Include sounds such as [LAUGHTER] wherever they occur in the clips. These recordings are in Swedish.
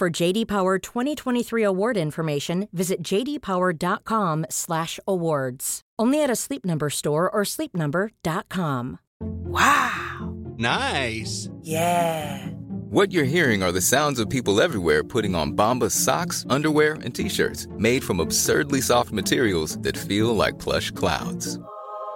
For JD Power 2023 award information, visit jdpower.com/awards. Only at a Sleep Number store or sleepnumber.com. Wow. Nice. Yeah. What you're hearing are the sounds of people everywhere putting on Bombas socks, underwear, and t-shirts made from absurdly soft materials that feel like plush clouds.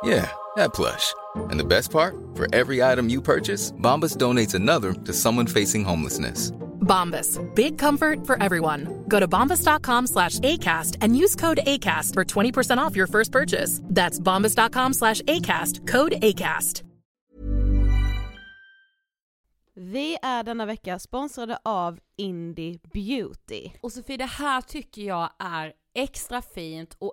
Yeah, that plush. And the best part? For every item you purchase, Bombas donates another to someone facing homelessness. Bombas. Big comfort for everyone. Go to bombas.com slash ACAST and use code ACAST for 20% off your first purchase. That's bombas.com slash ACAST. Code ACAST. Vi är denna vecka sponsrade av Indie Beauty. Och Sofie, det här tycker jag är extra fint och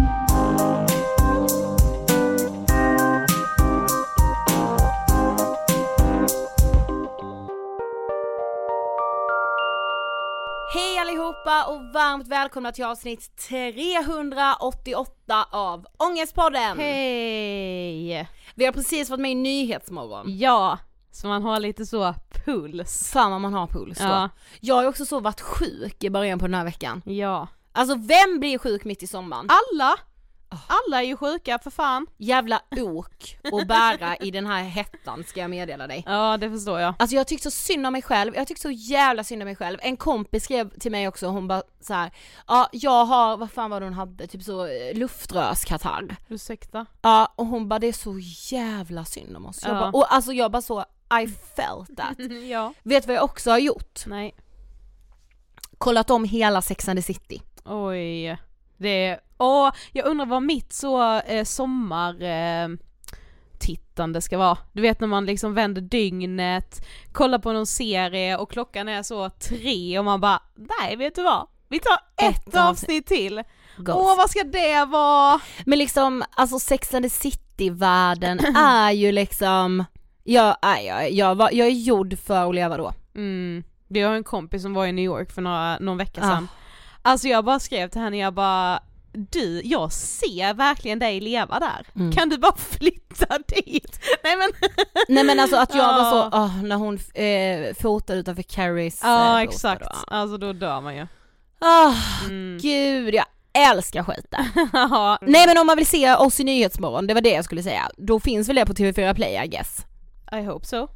Hej allihopa och varmt välkomna till avsnitt 388 av Ångestpodden! Hej! Vi har precis varit med i Nyhetsmorgon. Ja, så man har lite så puls. Fan vad man har puls då. Ja. Jag har ju också så varit sjuk i början på den här veckan. Ja. Alltså vem blir sjuk mitt i sommaren? Alla! Alla är ju sjuka för fan. Jävla ok och bära i den här hettan ska jag meddela dig. Ja det förstår jag. Alltså jag tyckte så synd om mig själv, jag tyckte så jävla synd om mig själv. En kompis skrev till mig också, hon bara så här. ja jag har, vad fan var det hon hade, typ så eh, luftrörskatarr. Ursäkta? Ja och hon bara det är så jävla synd om oss. Jag Ja. bara, och alltså jag bara så, I felt that. [LAUGHS] ja. Vet vad jag också har gjort? Nej. Kollat om hela Sex and the City. Oj. Det är, åh, jag undrar vad mitt så eh, sommar eh, tittande ska vara. Du vet när man liksom vänder dygnet, kollar på någon serie och klockan är så tre och man bara, nej vet du vad? Vi tar ett, Ett avsnitt. till. Ghost. Åh vad ska det vara? Men liksom, alltså Sex and the City-världen [CLEARS THROAT] är ju liksom Jag, nej, jag, jag, var, jag är gjord för att leva då. Mm. Vi har en kompis som var i New York för några, någon vecka Ah. Alltså jag bara skrev till henne, jag bara du, jag ser verkligen dig leva där. Mm. Kan du bara [LAUGHS] flytta dit? Nej men [LAUGHS] Nej men alltså att jag var så, åh, när hon eh, fotade utanför Carries Ja eh, exakt, då. alltså då dör man ju. Ah, Mm. gud jag älskar skiten. [LAUGHS] Nej men om man vill se oss i Nyhetsmorgon, det var det jag skulle säga, då finns väl det på TV4 Play I guess. I hope so.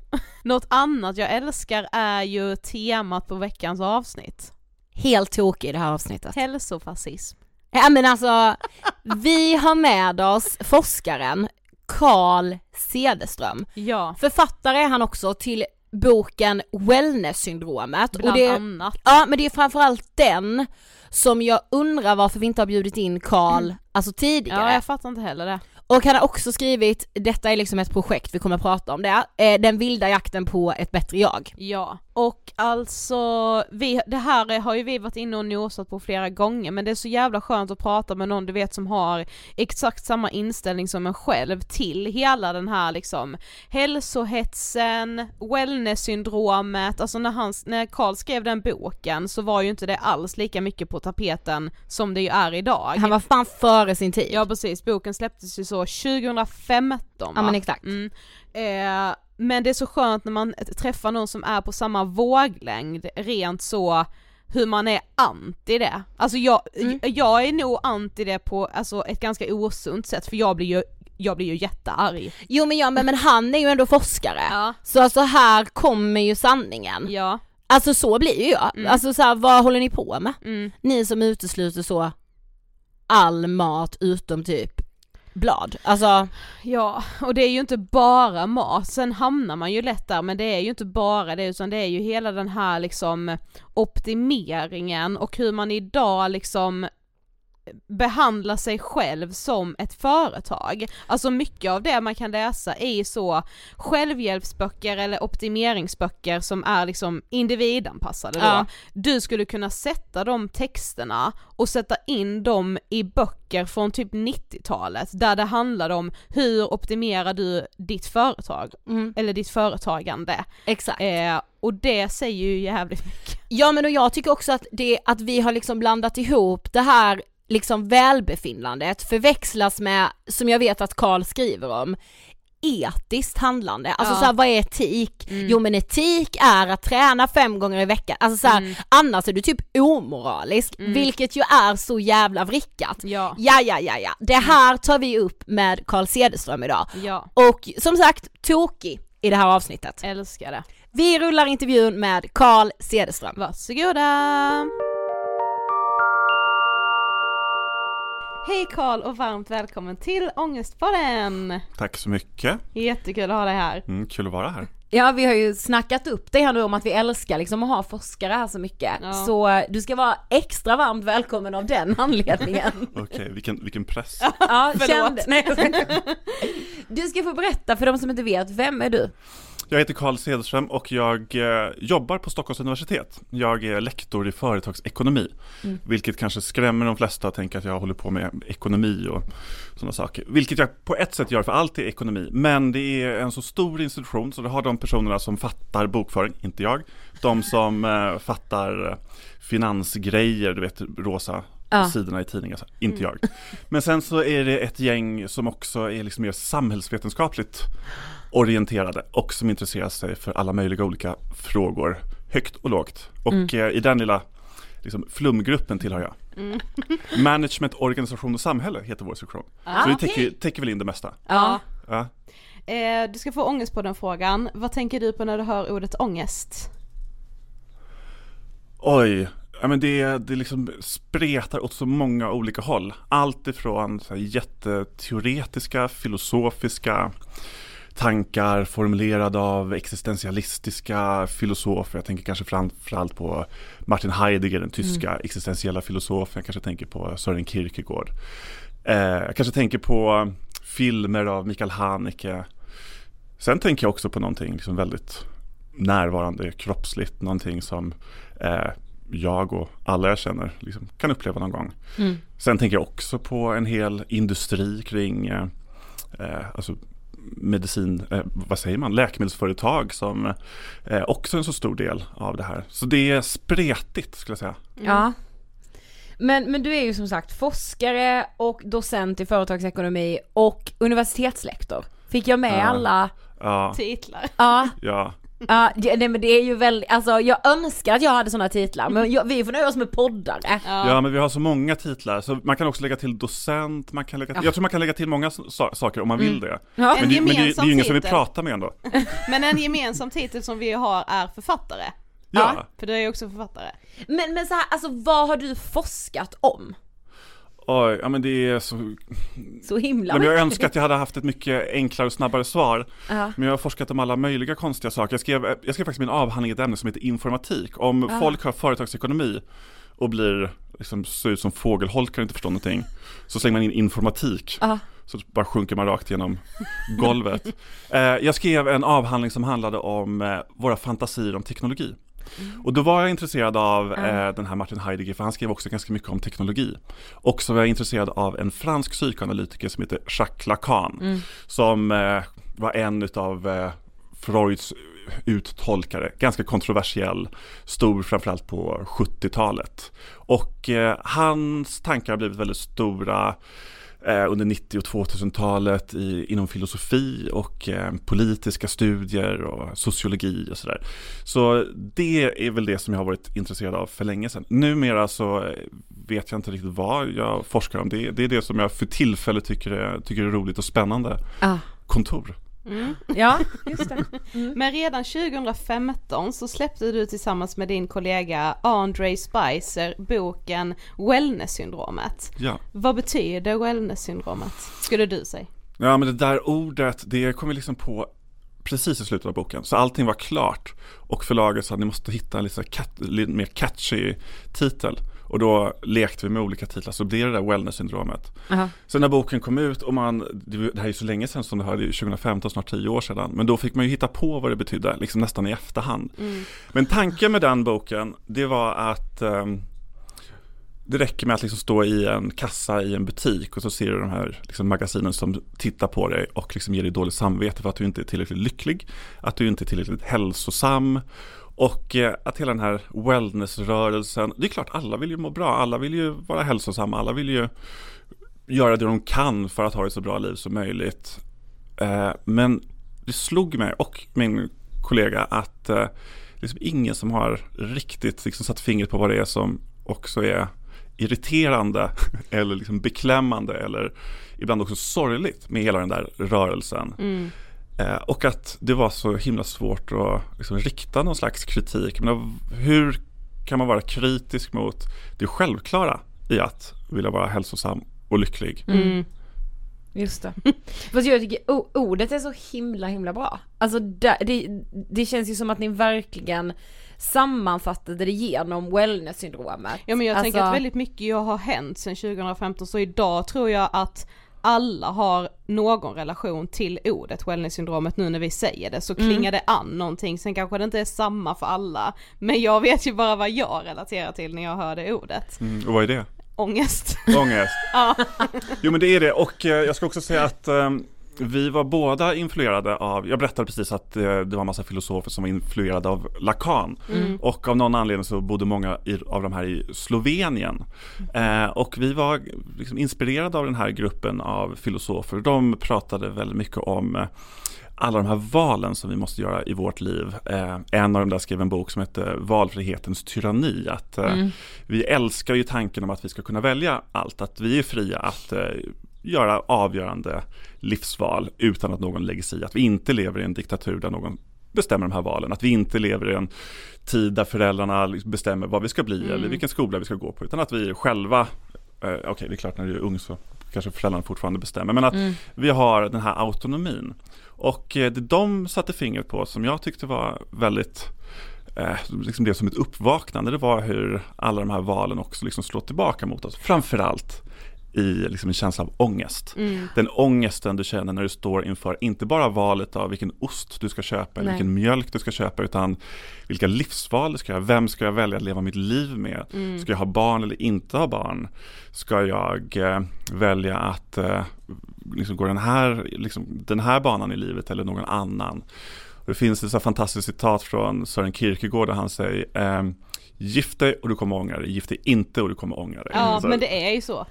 Något annat jag älskar är ju temat på veckans avsnitt. Helt tokig i det här avsnittet. Hälsofascism. Ja men alltså, vi har med oss forskaren Carl Cederström. Ja, Författare är han också till boken Wellness-syndromet. bland och det, annat. Ja men det är framförallt den som jag undrar varför vi inte har bjudit in Carl alltså tidigare. Ja jag fattar inte heller det. Och han har också skrivit, detta är liksom ett projekt, vi kommer att prata om det, eh, den vilda jakten på ett bättre jag. Ja, och alltså vi, det här har ju vi varit inne och nosat på flera gånger men det är så jävla skönt att prata med någon du vet som har exakt samma inställning som en själv till hela den här liksom hälsohetsen, wellness-syndromet, alltså när han, när Karl skrev den boken så var ju inte det alls lika mycket på tapeten som det ju är idag. Han var fan före sin tid. Ja precis, boken släpptes ju så 2015 Ja, va? men exakt. Mm. Eh, men det är så skönt när man träffar någon som är på samma våglängd, rent så hur man är anti det. Alltså jag, Mm. jag är nog anti det på alltså, ett ganska osunt sätt för jag blir ju, jag blir ju jättearg. Jo men ja men, men han är ju ändå forskare. Ja. Så alltså här kommer ju sanningen. Ja. Alltså så blir ju jag. Mm. Alltså så här, vad håller ni på med? Mm. Ni som utesluter så all mat utom typ blad. Alltså, Ja, och det är ju inte bara mat, sen hamnar man ju lätt där men det är ju inte bara det utan det är ju hela den här liksom optimeringen och hur man idag liksom behandlar sig själv som ett företag. Alltså mycket av det man kan läsa är så självhjälpsböcker eller optimeringsböcker som är liksom individanpassade då. Ja. Du skulle kunna sätta de texterna och sätta in dem i böcker från typ 90-talet där det handlar om hur optimerar du ditt företag mm, eller ditt företagande. exakt. Eh, och det säger ju jävligt mycket. Ja men och jag tycker också att det, att vi har liksom blandat ihop det här liksom välbefinnandet förväxlas med, som jag vet att Karl skriver om, etiskt handlande. Alltså Ja. så här, vad är etik? Mm. Jo men etik är att träna fem gånger i veckan, alltså så här, Mm. annars är du typ omoralisk, Mm. vilket ju är så jävla vrickat. Ja, Ja, ja, ja, ja. Det här tar vi upp med Carl Cederström idag. ja, Och som sagt, tokig i det här avsnittet. älskar det. Vi rullar intervjun med Carl Cederström. Varsågoda! Hej Karl och varmt välkommen till Ångestpodden! Tack så mycket. Jättekul att ha dig här. Mm, kul att vara här. Ja vi har ju snackat upp det här nu om att vi älskar liksom att ha forskare här så mycket. Ja. Så eh, du ska vara extra varmt välkommen av den [LAUGHS] anledningen. [LAUGHS] Okej, vilken, vilken press. ja, [LAUGHS] Förlåt. kände- Nej. Du ska få berätta för de som inte vet, vem är du? Jag heter Carl Cederström och jag eh, jobbar på Stockholms universitet. Jag är lektor i företagsekonomi, Mm. vilket kanske skrämmer de flesta att tänka att jag håller på med ekonomi och sådana saker. Vilket jag på ett sätt gör för allt är ekonomi, men det är en så stor institution så det har de personerna som fattar bokföring, inte jag. De som eh, fattar finansgrejer, du vet rosa Ja. sidorna i tidningar, så, inte jag. Men sen så är det ett gäng som också är liksom mer samhällsvetenskapligt orienterade och som intresserar sig för alla möjliga olika frågor, högt och lågt. Och eh, i den lilla liksom, flumgruppen tillhör jag. [LAUGHS] Management, organisation och samhälle heter vår sektion. så det täcker, täcker väl in det mesta. Ja. Ja. Eh, du ska få ångest på den frågan. Vad tänker du på när du hör ordet ångest? Oj, ja, men det, det liksom spretar åt så många olika håll. Allt ifrån så här, jätteteoretiska, filosofiska tankar formulerade av existentialistiska filosofer. Jag tänker kanske framförallt på Martin Heidegger, den tyska existentiella filosofen. Jag kanske tänker på Sören Kierkegaard. Eh, jag kanske tänker på filmer av Mikael Haneke. Sen tänker jag också på någonting liksom väldigt närvarande, kroppsligt, någonting som eh, jag och alla jag känner liksom, kan uppleva någon gång. Mm. Sen tänker jag också på en hel industri kring eh, eh, alltså medicin, eh, vad säger man, läkemedelsföretag som eh, också är en så stor del av det här. Så det är spretigt skulle jag säga. Ja. Men, men du är ju som sagt forskare och docent i företagsekonomi och universitetslektor. Fick jag med Ja. alla? Ja, Titlar. Ja, ja. Ja det, nej, men det är ju väldigt, alltså jag önskar att jag hade sådana titlar men jag, vi får nöja oss med poddare. Ja men vi har så många titlar så man kan också lägga till docent, man kan lägga till, jag tror man kan lägga till många sa- saker om man vill det. Ja. En Men det, men det, det är ju ingen som vill titel. prata med en då. [LAUGHS] Men en gemensam titel som vi har är författare. Ja. För du är ju också författare. Men, men så här, alltså vad har du forskat om? Oj, ja men det är så... Så himla men jag önskar att jag hade haft ett mycket enklare och snabbare svar. Ja. Men jag har forskat om alla möjliga konstiga saker. Jag skrev, jag skrev faktiskt min avhandling i ett ämne som heter informatik. Om folk har företagsekonomi och blir liksom ser ut som fågelholkar och inte förstår någonting. Så slänger man in informatik. Ja. Så bara sjunker man rakt genom golvet. [LAUGHS] Eh, jag skrev en avhandling som handlade om eh, våra fantasier om teknologi. Och då var jag intresserad av eh, den här Martin Heidegger, för han skrev också ganska mycket om teknologi. Och så var jag intresserad av en fransk psykoanalytiker som heter Jacques Lacan, som eh, var en utav eh, Freuds uttolkare, ganska kontroversiell, stor framförallt på 70-talet. Och eh, hans tankar har blivit väldigt stora under 90 och 2000-talet i, inom filosofi och eh, politiska studier och sociologi och sådär. Så det är väl det som jag har varit intresserad av för länge sedan. Numera så eh, vet jag inte riktigt vad jag forskar om. Det, det är det som jag för tillfället tycker är, tycker är roligt och spännande. Ja. Kontor. [LAUGHS] ja, just det. Men redan 2015 så släppte du tillsammans med din kollega Andre Spicer boken Wellness-syndromet. Ja. Vad betyder wellness-syndromet, skulle du säga? Ja men det där ordet, det kom vi liksom på precis i slutet av boken. Så allting var klart. Och förlaget sa att ni måste hitta en lite mer catchy titel. Och då lekte vi med olika titlar, så blev det där wellness-syndromet. Aha. Sen när boken kom ut, och man, det här är ju så länge sedan som det här, det är ju 2015, snart 10 år sedan. Men då fick man ju hitta på vad det betydde, liksom nästan i efterhand. Men tanken med den boken, det var att ehm, det räcker med att liksom stå i en kassa i en butik och så ser du de här liksom magasinen som tittar på dig och liksom ger dig dåligt samvete för att du inte är tillräckligt lycklig, att du inte är tillräckligt hälsosam och eh, att hela den här wellnessrörelsen, det är klart alla vill ju må bra, alla vill ju vara hälsosamma, alla vill ju göra det de kan för att ha ett så bra liv som möjligt. Eh, men det slog mig och min kollega att eh, det liksom ingen som har riktigt liksom satt fingret på vad det är som också är irriterande [LAUGHS] eller liksom beklämmande eller ibland också sorgligt med hela den där rörelsen. Mm och att det var så himla svårt att liksom rikta någon slags kritik. Men hur kan man vara kritisk mot det självklara i att vilja vara hälsosam och lycklig? Mm. Just det. [LAUGHS] Fast jag tycker ordet är så himla himla bra. Alltså det, det, det känns ju som att ni verkligen sammanfattade det genom wellness-syndromet. Ja men jag tänker Alltså- att väldigt mycket har hänt sedan 2015 så idag tror jag att alla har någon relation till ordet wellness-syndromet nu när vi säger det så klingar det an någonting, sen kanske det inte är samma för alla men jag vet ju bara vad jag relaterar till när jag hör det ordet. Mm, och vad är det? Ångest. Ångest. [LAUGHS] Jo men det är det och eh, jag ska också säga att eh, vi var båda influerade av, jag berättade precis att eh, det var en massa filosofer som var influerade av Lacan. Och av någon anledning så bodde många i, av de här i Slovenien. Eh, och vi var liksom inspirerade av den här gruppen av filosofer. De pratade väldigt mycket om eh, alla de här valen som vi måste göra i vårt liv. Eh, en av dem där skrev en bok som heter Valfrihetens tyranni. Att eh, vi älskar ju tanken om att vi ska kunna välja allt, att vi är fria att eh, göra avgörande livsval utan att någon lägger sig i. Att vi inte lever i en diktatur där någon bestämmer de här valen. Att vi inte lever i en tid där föräldrarna liksom bestämmer vad vi ska bli eller vilken skola vi ska gå på. Utan att vi själva, eh, okej det är klart när du är ung så kanske föräldrarna fortfarande bestämmer. Men att vi har den här autonomin. Och eh, det de satte fingret på som jag tyckte var väldigt eh, liksom det som ett uppvaknande, det var hur alla de här valen också liksom slår tillbaka mot oss. Framförallt i liksom en känsla av ångest. Den ångesten du känner när du står inför, inte bara valet av vilken ost du ska köpa eller vilken mjölk du ska köpa, utan vilka livsval du ska göra. Vem ska jag välja att leva mitt liv med? Ska jag ha barn eller inte ha barn? Ska jag eh, välja att eh, liksom gå den här, liksom, den här banan i livet eller någon annan? Det finns ett så fantastiskt citat från Sören Kierkegaard där han säger ehm, Gift dig och du kommer ångra dig, gift dig inte och du kommer ångra dig. Ja Så- men det är ju så.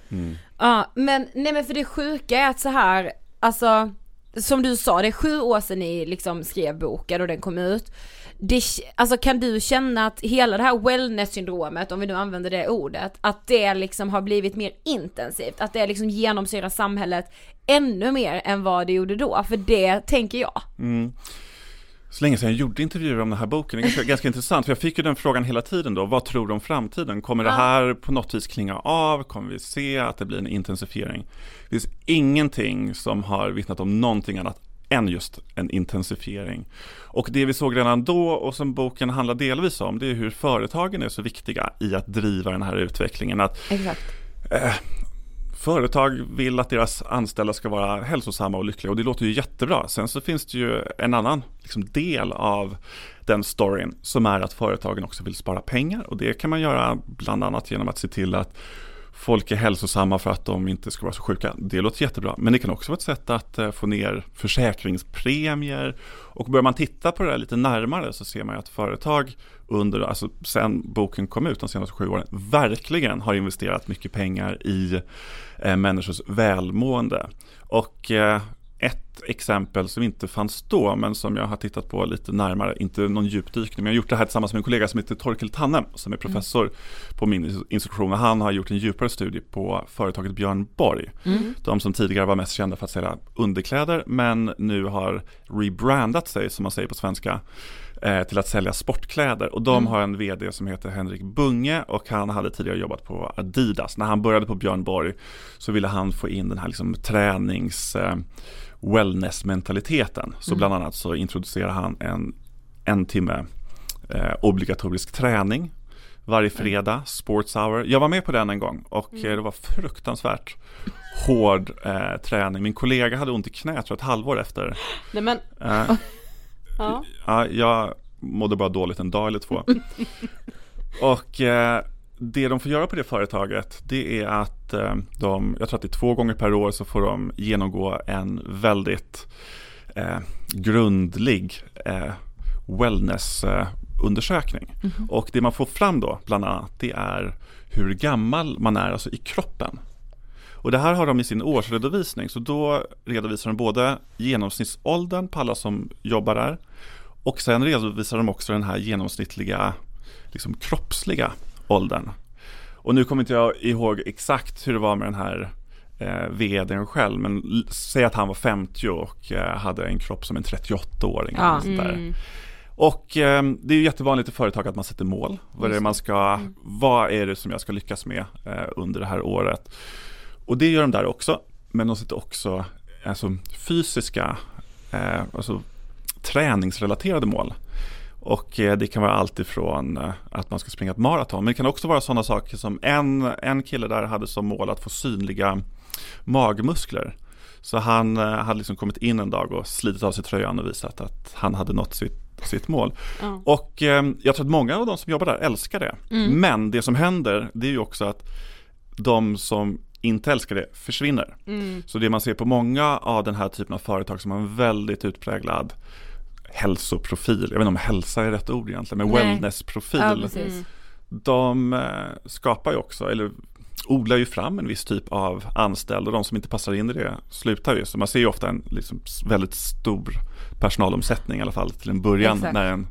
Ja, men nej men för det sjuka är att så här, alltså som du sa, det är sju år sedan ni liksom skrev boken och den kom ut. Det, alltså kan du känna att hela det här wellness-syndromet, om vi nu använder det ordet, att det liksom har blivit mer intensivt, att det liksom genomsyrar samhället ännu mer än vad det gjorde då, för det tänker jag. Mm. Så länge sedan jag gjorde intervjuer om den här boken, det är ganska, ganska intressant, för jag fick ju den frågan hela tiden då, vad tror du om framtiden? Kommer det här på något vis klinga av? Kommer vi se att det blir en intensifiering? Det finns ingenting som har vittnat om någonting annat än just en intensifiering. Och det vi såg redan då och som boken handlar delvis om, det är hur företagen är så viktiga i att driva den här utvecklingen. Att Exakt. Företag vill att deras anställda ska vara hälsosamma och lyckliga och det låter ju jättebra. Sen så finns det ju en annan liksom, del av den storyn som är att företagen också vill spara pengar och det kan man göra bland annat genom att se till att folk är hälsosamma för att de inte ska vara så sjuka. Det låter jättebra, men det kan också vara ett sätt att eh, få ner försäkringspremier och börjar man titta på det här lite närmare så ser man ju att företag under, alltså sen boken kom ut de senaste sju åren, verkligen har investerat mycket pengar i eh, människors välmående. Och eh, ett exempel som inte fanns då, men som jag har tittat på lite närmare, inte någon djupdykning, men jag har gjort det här tillsammans med en kollega som heter Torkel Tannem, som är professor på min institution. Och han har gjort en djupare studie på företaget Björn Borg. De som tidigare var mest kända för att sälja underkläder, men nu har rebrandat sig, som man säger på svenska, eh, till att sälja sportkläder. Och de har en vd som heter Henrik Bunge och han hade tidigare jobbat på Adidas. När han började på Björn Borg så ville han få in den här liksom tränings eh, wellness-mentaliteten. Så bland annat så introducerade han en en timme eh, obligatorisk träning varje fredag, sports hour. Jag var med på den en gång och eh, det var fruktansvärt hård eh, träning. Min kollega hade ont i knät jag, ett halvår efter. Nej men, Eh, ja. Ja, jag mådde bara dåligt en dag eller två. [LAUGHS] och eh, det de får göra på det företaget, det är att eh, de, jag tror att det är två gånger per år så får de genomgå en väldigt eh, grundlig eh, wellness-undersökning. Och det man får fram då, bland annat, det är hur gammal man är, alltså i kroppen. Och det här har de i sin årsredovisning, så då redovisar de både genomsnittsåldern på alla som jobbar där och sen redovisar de också den här genomsnittliga liksom kroppsliga åldern. Och nu kommer inte jag ihåg exakt hur det var med den här eh, vdn själv, men säg att han var 50 och eh, hade en kropp som en 38-åring. Ja. där. Och eh, det är ju jättevanligt i företag att man sätter mål. Vad är det man ska, vad är det som jag ska lyckas med eh, under det här året? Och det gör de där också, men de sätter också alltså, fysiska, eh, alltså träningsrelaterade mål. Och eh, det kan vara allt ifrån eh, att man ska springa ett maraton, men det kan också vara sådana saker som en, en kille där hade som mål att få synliga magmuskler. Så han eh, hade liksom kommit in en dag och slitit av sig tröjan och visat att han hade nått sitt, sitt mål. Ja. Och eh, jag tror att många av de som jobbar där älskar det. Men det som händer, det är ju också att de som inte älskar det försvinner. Så det man ser på många av den här typen av företag som har en väldigt utpräglad hälsoprofil, jag vet inte om hälsa är rätt ord egentligen, men Nej. wellnessprofil. Ja, de eh, skapar ju också, eller odlar ju fram en viss typ av anställda och de som inte passar in i det slutar ju. Så man ser ju ofta en liksom, väldigt stor personalomsättning i alla fall till en början Exakt. när en,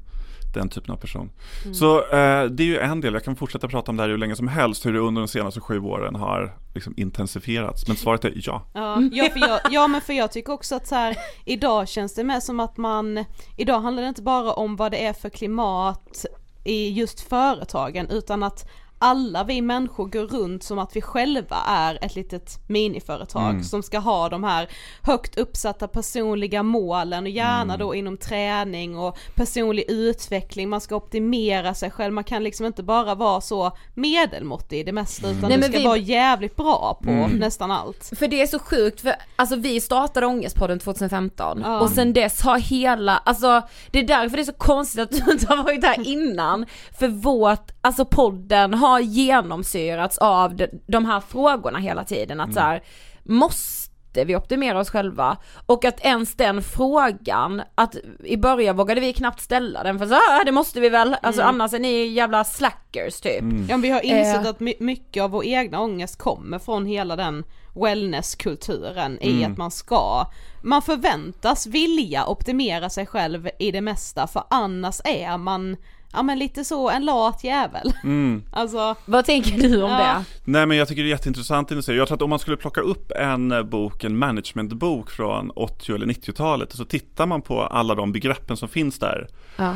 den typen av person. Så eh, det är ju en del, jag kan fortsätta prata om det här hur länge som helst, hur det under de senaste sju åren har liksom, intensifierats. Men svaret är ja. Ja, ja, jag, ja men för jag tycker också att så här, idag känns det mer som att man, idag handlar det inte bara om vad det är för klimat i just företagen utan att alla vi människor går runt som att vi själva är ett litet miniföretag Mm. som ska ha de här högt uppsatta personliga målen och gärna Mm. då inom träning och personlig utveckling, man ska optimera sig själv, man kan liksom inte bara vara så medelmåttig i det mesta utan Nej, du ska vi- vara jävligt bra på Mm. nästan allt. För det är så sjukt, för alltså vi startade Ångestpodden 2015 Ja. och sen dess har hela, alltså det är därför det är så konstigt att du inte har varit här innan. För vårt, alltså podden har genomsyrats av de, de här frågorna hela tiden. Att så här, måste vi optimera oss själva? Och att ens den frågan, att i början vågade vi knappt ställa den för så här, det måste vi väl, alltså annars är ni jävla slackers typ. Mm. Ja, men vi har insett Eh. att my- mycket av vår egna ångest kommer från hela den wellnesskulturen i Mm. att man ska, man förväntas vilja optimera sig själv i det mesta för annars är man, ja men lite så en lat jävel. Mm. [LAUGHS] Alltså, Vad tänker du om Ja. det? Nej men jag tycker det är jätteintressant säger. Jag tror att om man skulle plocka upp en eh, bok, en managementbok från 80 eller 90-talet och så tittar man på alla de begreppen som finns där. Ja.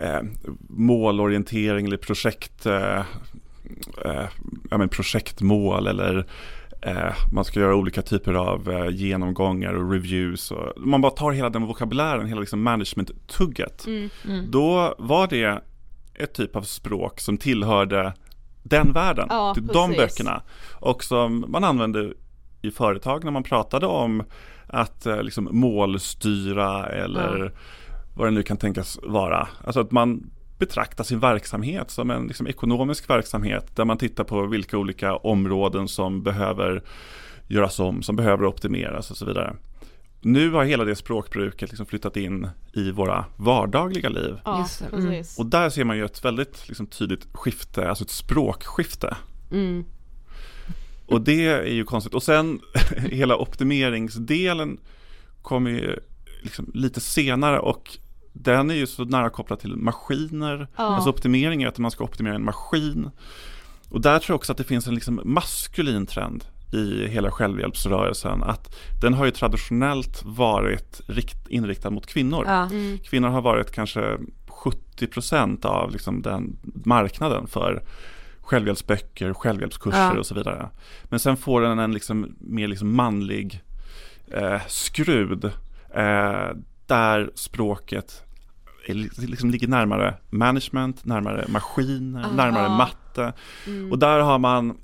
Eh, målorientering eller projekt, eh, eh, ja, men projektmål eller eh, man ska göra olika typer av eh, genomgångar och reviews. Och, man bara tar hela den vokabulären, hela liksom management-tugget. mm. Då var det ett typ av språk som tillhörde den världen, Ja, de precis. böckerna. Och som man använde i företag när man pratade om att eh, liksom målstyra eller vad det nu kan tänkas vara. Alltså att man betraktar sin verksamhet som en liksom, ekonomisk verksamhet där man tittar på vilka olika områden som behöver göras om, som behöver optimeras och så vidare. Nu har hela det språkbruket liksom flyttat in i våra vardagliga liv. ja mm. precis. Och där ser man ju ett väldigt liksom, tydligt skifte, alltså ett språkskifte. Mm. Och det är ju konstigt. Och sen [LAUGHS] hela optimeringsdelen kommer ju liksom lite senare och den är ju så nära kopplad till maskiner. Ja. Alltså optimering är att man ska optimera en maskin. Och där tror jag också att det finns en liksom maskulin trend i hela självhjälpsrörelsen. Att den har ju traditionellt varit rikt, inriktad mot kvinnor. Ja. Mm. Kvinnor har varit kanske 70% av liksom den marknaden för självhjälpsböcker, självhjälpskurser Ja. och så vidare. Men sen får den en liksom mer liksom manlig eh, skrud eh, där språket är, liksom ligger närmare management, närmare maskiner, Aha. närmare matte. Mm. Och där har man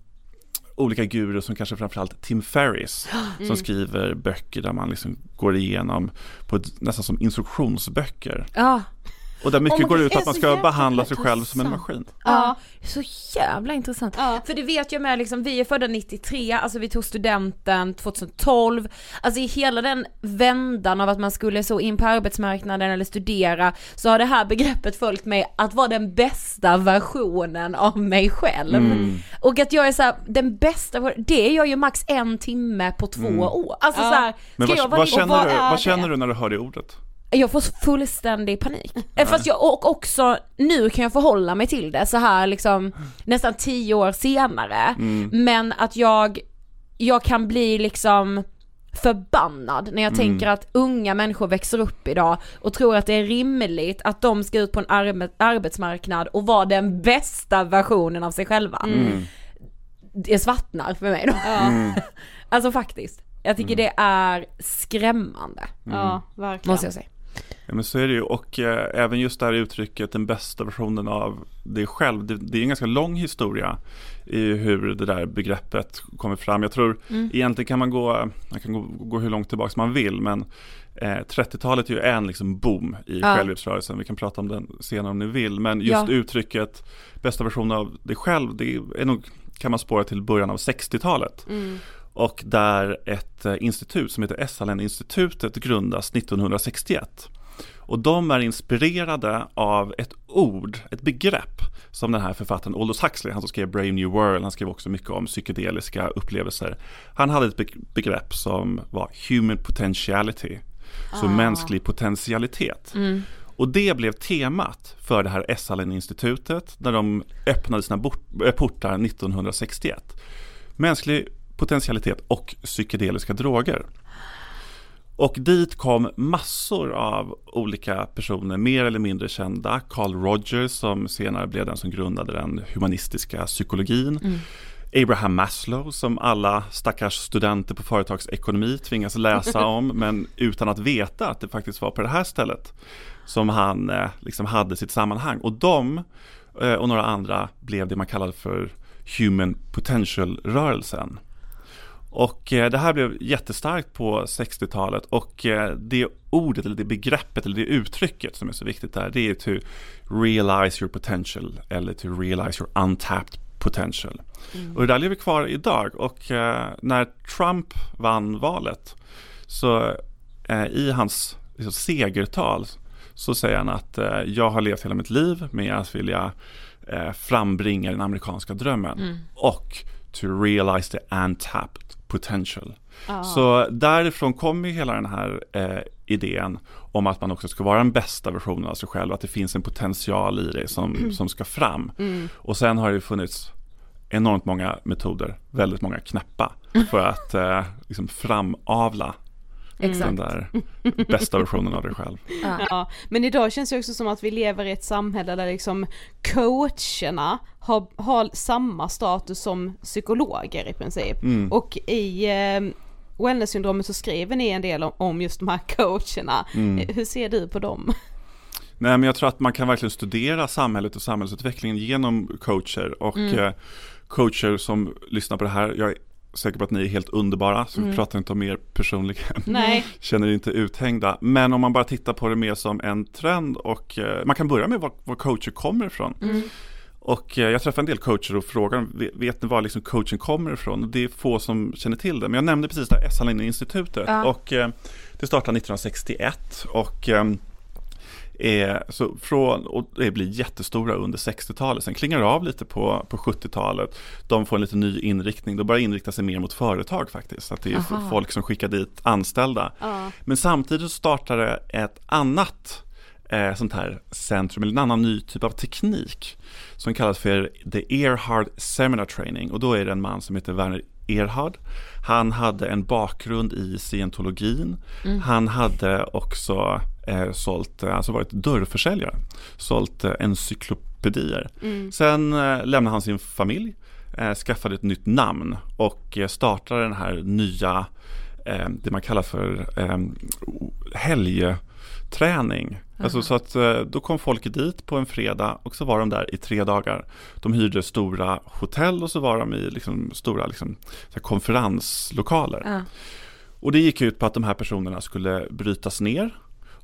olika guror som kanske framförallt Tim Ferris [GASPS] Mm. som skriver böcker där man liksom går igenom på ett, nästan som instruktionsböcker. Ja. Och där mycket Oh går God, ut att man ska behandla sig själv som en maskin. Ja, så jävla intressant. Ja. För det vet jag med liksom, vi är födda 93, alltså vi tog studenten 2012, alltså i hela den vändan av att man skulle så in på arbetsmarknaden eller studera så har det här begreppet följt mig att vara den bästa versionen av mig själv. Mm. Och att jag är så här, den bästa, det är jag ju max en timme på två Mm. år. Alltså Ja. så här, Men ska vad, jag vara vad, och känner, vad du, vad känner du när du hör det ordet? Jag får fullständig panik. [LAUGHS] Eh, Fast jag, och också, nu kan jag förhålla mig till det så här liksom nästan tio år senare. Mm. Men att jag, jag kan bli liksom förbannad när jag Mm. tänker att unga människor växer upp idag och tror att det är rimligt att de ska ut på en arbe- arbetsmarknad och vara den bästa versionen av sig själva. Mm. Det svartnar för mig då. Ja, [LAUGHS] Alltså faktiskt. Jag tycker det är skrämmande, ja, verkligen. måste jag säga. Ja men så är det ju och eh, även just det här uttrycket den bästa versionen av dig själv. Det, det är en ganska lång historia i hur det där begreppet kommer fram. Jag tror Mm. egentligen kan man gå, man kan gå, gå hur långt tillbaka man vill men eh, 30-talet är ju en liksom boom i Ja. självhjälpsrörelsen. Vi kan prata om den senare om ni vill. Men just Ja. uttrycket bästa versionen av dig själv det är nog kan man spåra till början av 60-talet. Mm. Och där ett eh, institut som heter Esalen-institutet grundas 1961. Och de är inspirerade av ett ord, ett begrepp som den här författaren Aldous Huxley, han som skrev Brave New World, han skrev också mycket om psykedeliska upplevelser. Han hade ett be- begrepp som var human potentiality, så Ah. mänsklig potentialitet. Mm. Och det blev temat för det här Esalen-institutet när de öppnade sina äh, portar 1961. Mänsklig potentialitet och psykedeliska droger. Och dit kom massor av olika personer, mer eller mindre kända. Carl Rogers som senare blev den som grundade den humanistiska psykologin. Mm. Abraham Maslow som alla stackars studenter på företagsekonomi tvingas läsa [LAUGHS] om men utan att veta att det faktiskt var på det här stället som han eh, liksom hade sitt sammanhang. Och de eh, och några andra blev det man kallade för Human Potential-rörelsen. Och eh, det här blev jättestarkt på 60-talet och eh, det ordet eller det begreppet eller det uttrycket som är så viktigt där det är to realize your potential eller to realize your untapped potential. Mm. Och det där lever kvar idag och eh, när Trump vann valet så i hans liksom, segertal så säger han att jag har levt hela mitt liv med att vilja frambringa den amerikanska drömmen mm. och to realize the untapped potential. Ah. Så därifrån kommer hela den här eh, idén om att man också ska vara den bästa versionen av sig själv, att det finns en potential i det som, mm. som ska fram. Mm. Och sen har det funnits enormt många metoder, väldigt många knäppa, [LAUGHS] för att eh, liksom framavla Exakt. den där bästa versionen av dig själv. [LAUGHS] Ja. ja. men idag känns det också som att vi lever i ett samhälle där liksom coacherna har, har samma status som psykologer i princip. Mm. Och i eh, wellness-syndromet så skriver ni en del om, om just de här coacherna. Mm. Hur ser du på dem? Nej men jag tror att man kan verkligen studera samhället och samhällsutvecklingen genom coacher och mm. eh, coacher som lyssnar på det här. Jag säker på att ni är helt underbara, så mm. vi pratar inte om er personligen. Nej. [LAUGHS] Känner er inte uthängda. Men om man bara tittar på det mer som en trend och eh, man kan börja med var, var coacher kommer ifrån. Mm. Och eh, jag träffar en del coacher och frågar, vet ni var liksom coachen kommer ifrån? Det är få som känner till det. Men jag nämnde precis det här Essalinen-institutet. Ja. Och eh, det startade 1961 och är, så från, och det blir jättestora under 60-talet, sen klingar det av lite på, på 70-talet. De får en lite ny inriktning, de börjar inrikta sig mer mot företag faktiskt. Att det är Aha. folk som skickar dit anställda. Ja. Men samtidigt startar det ett annat eh, sånt här centrum, eller en annan ny typ av teknik som kallas för The Earhard Seminar Training och då är det en man som heter Werner Erhard. Han hade en bakgrund i scientologin. Mm. Han hade också eh, sålt, eh, alltså varit dörrförsäljare, sålt eh, encyklopedier. Mm. Sen eh, lämnade han sin familj, eh, skaffade ett nytt namn och eh, startade den här nya, det man kallar för eh, helgträning. Alltså så att då kom folk dit på en fredag och så var de där i tre dagar. De hyrde stora hotell och så var de i liksom stora liksom, konferenslokaler. Uh. Och det gick ut på att de här personerna skulle brytas ner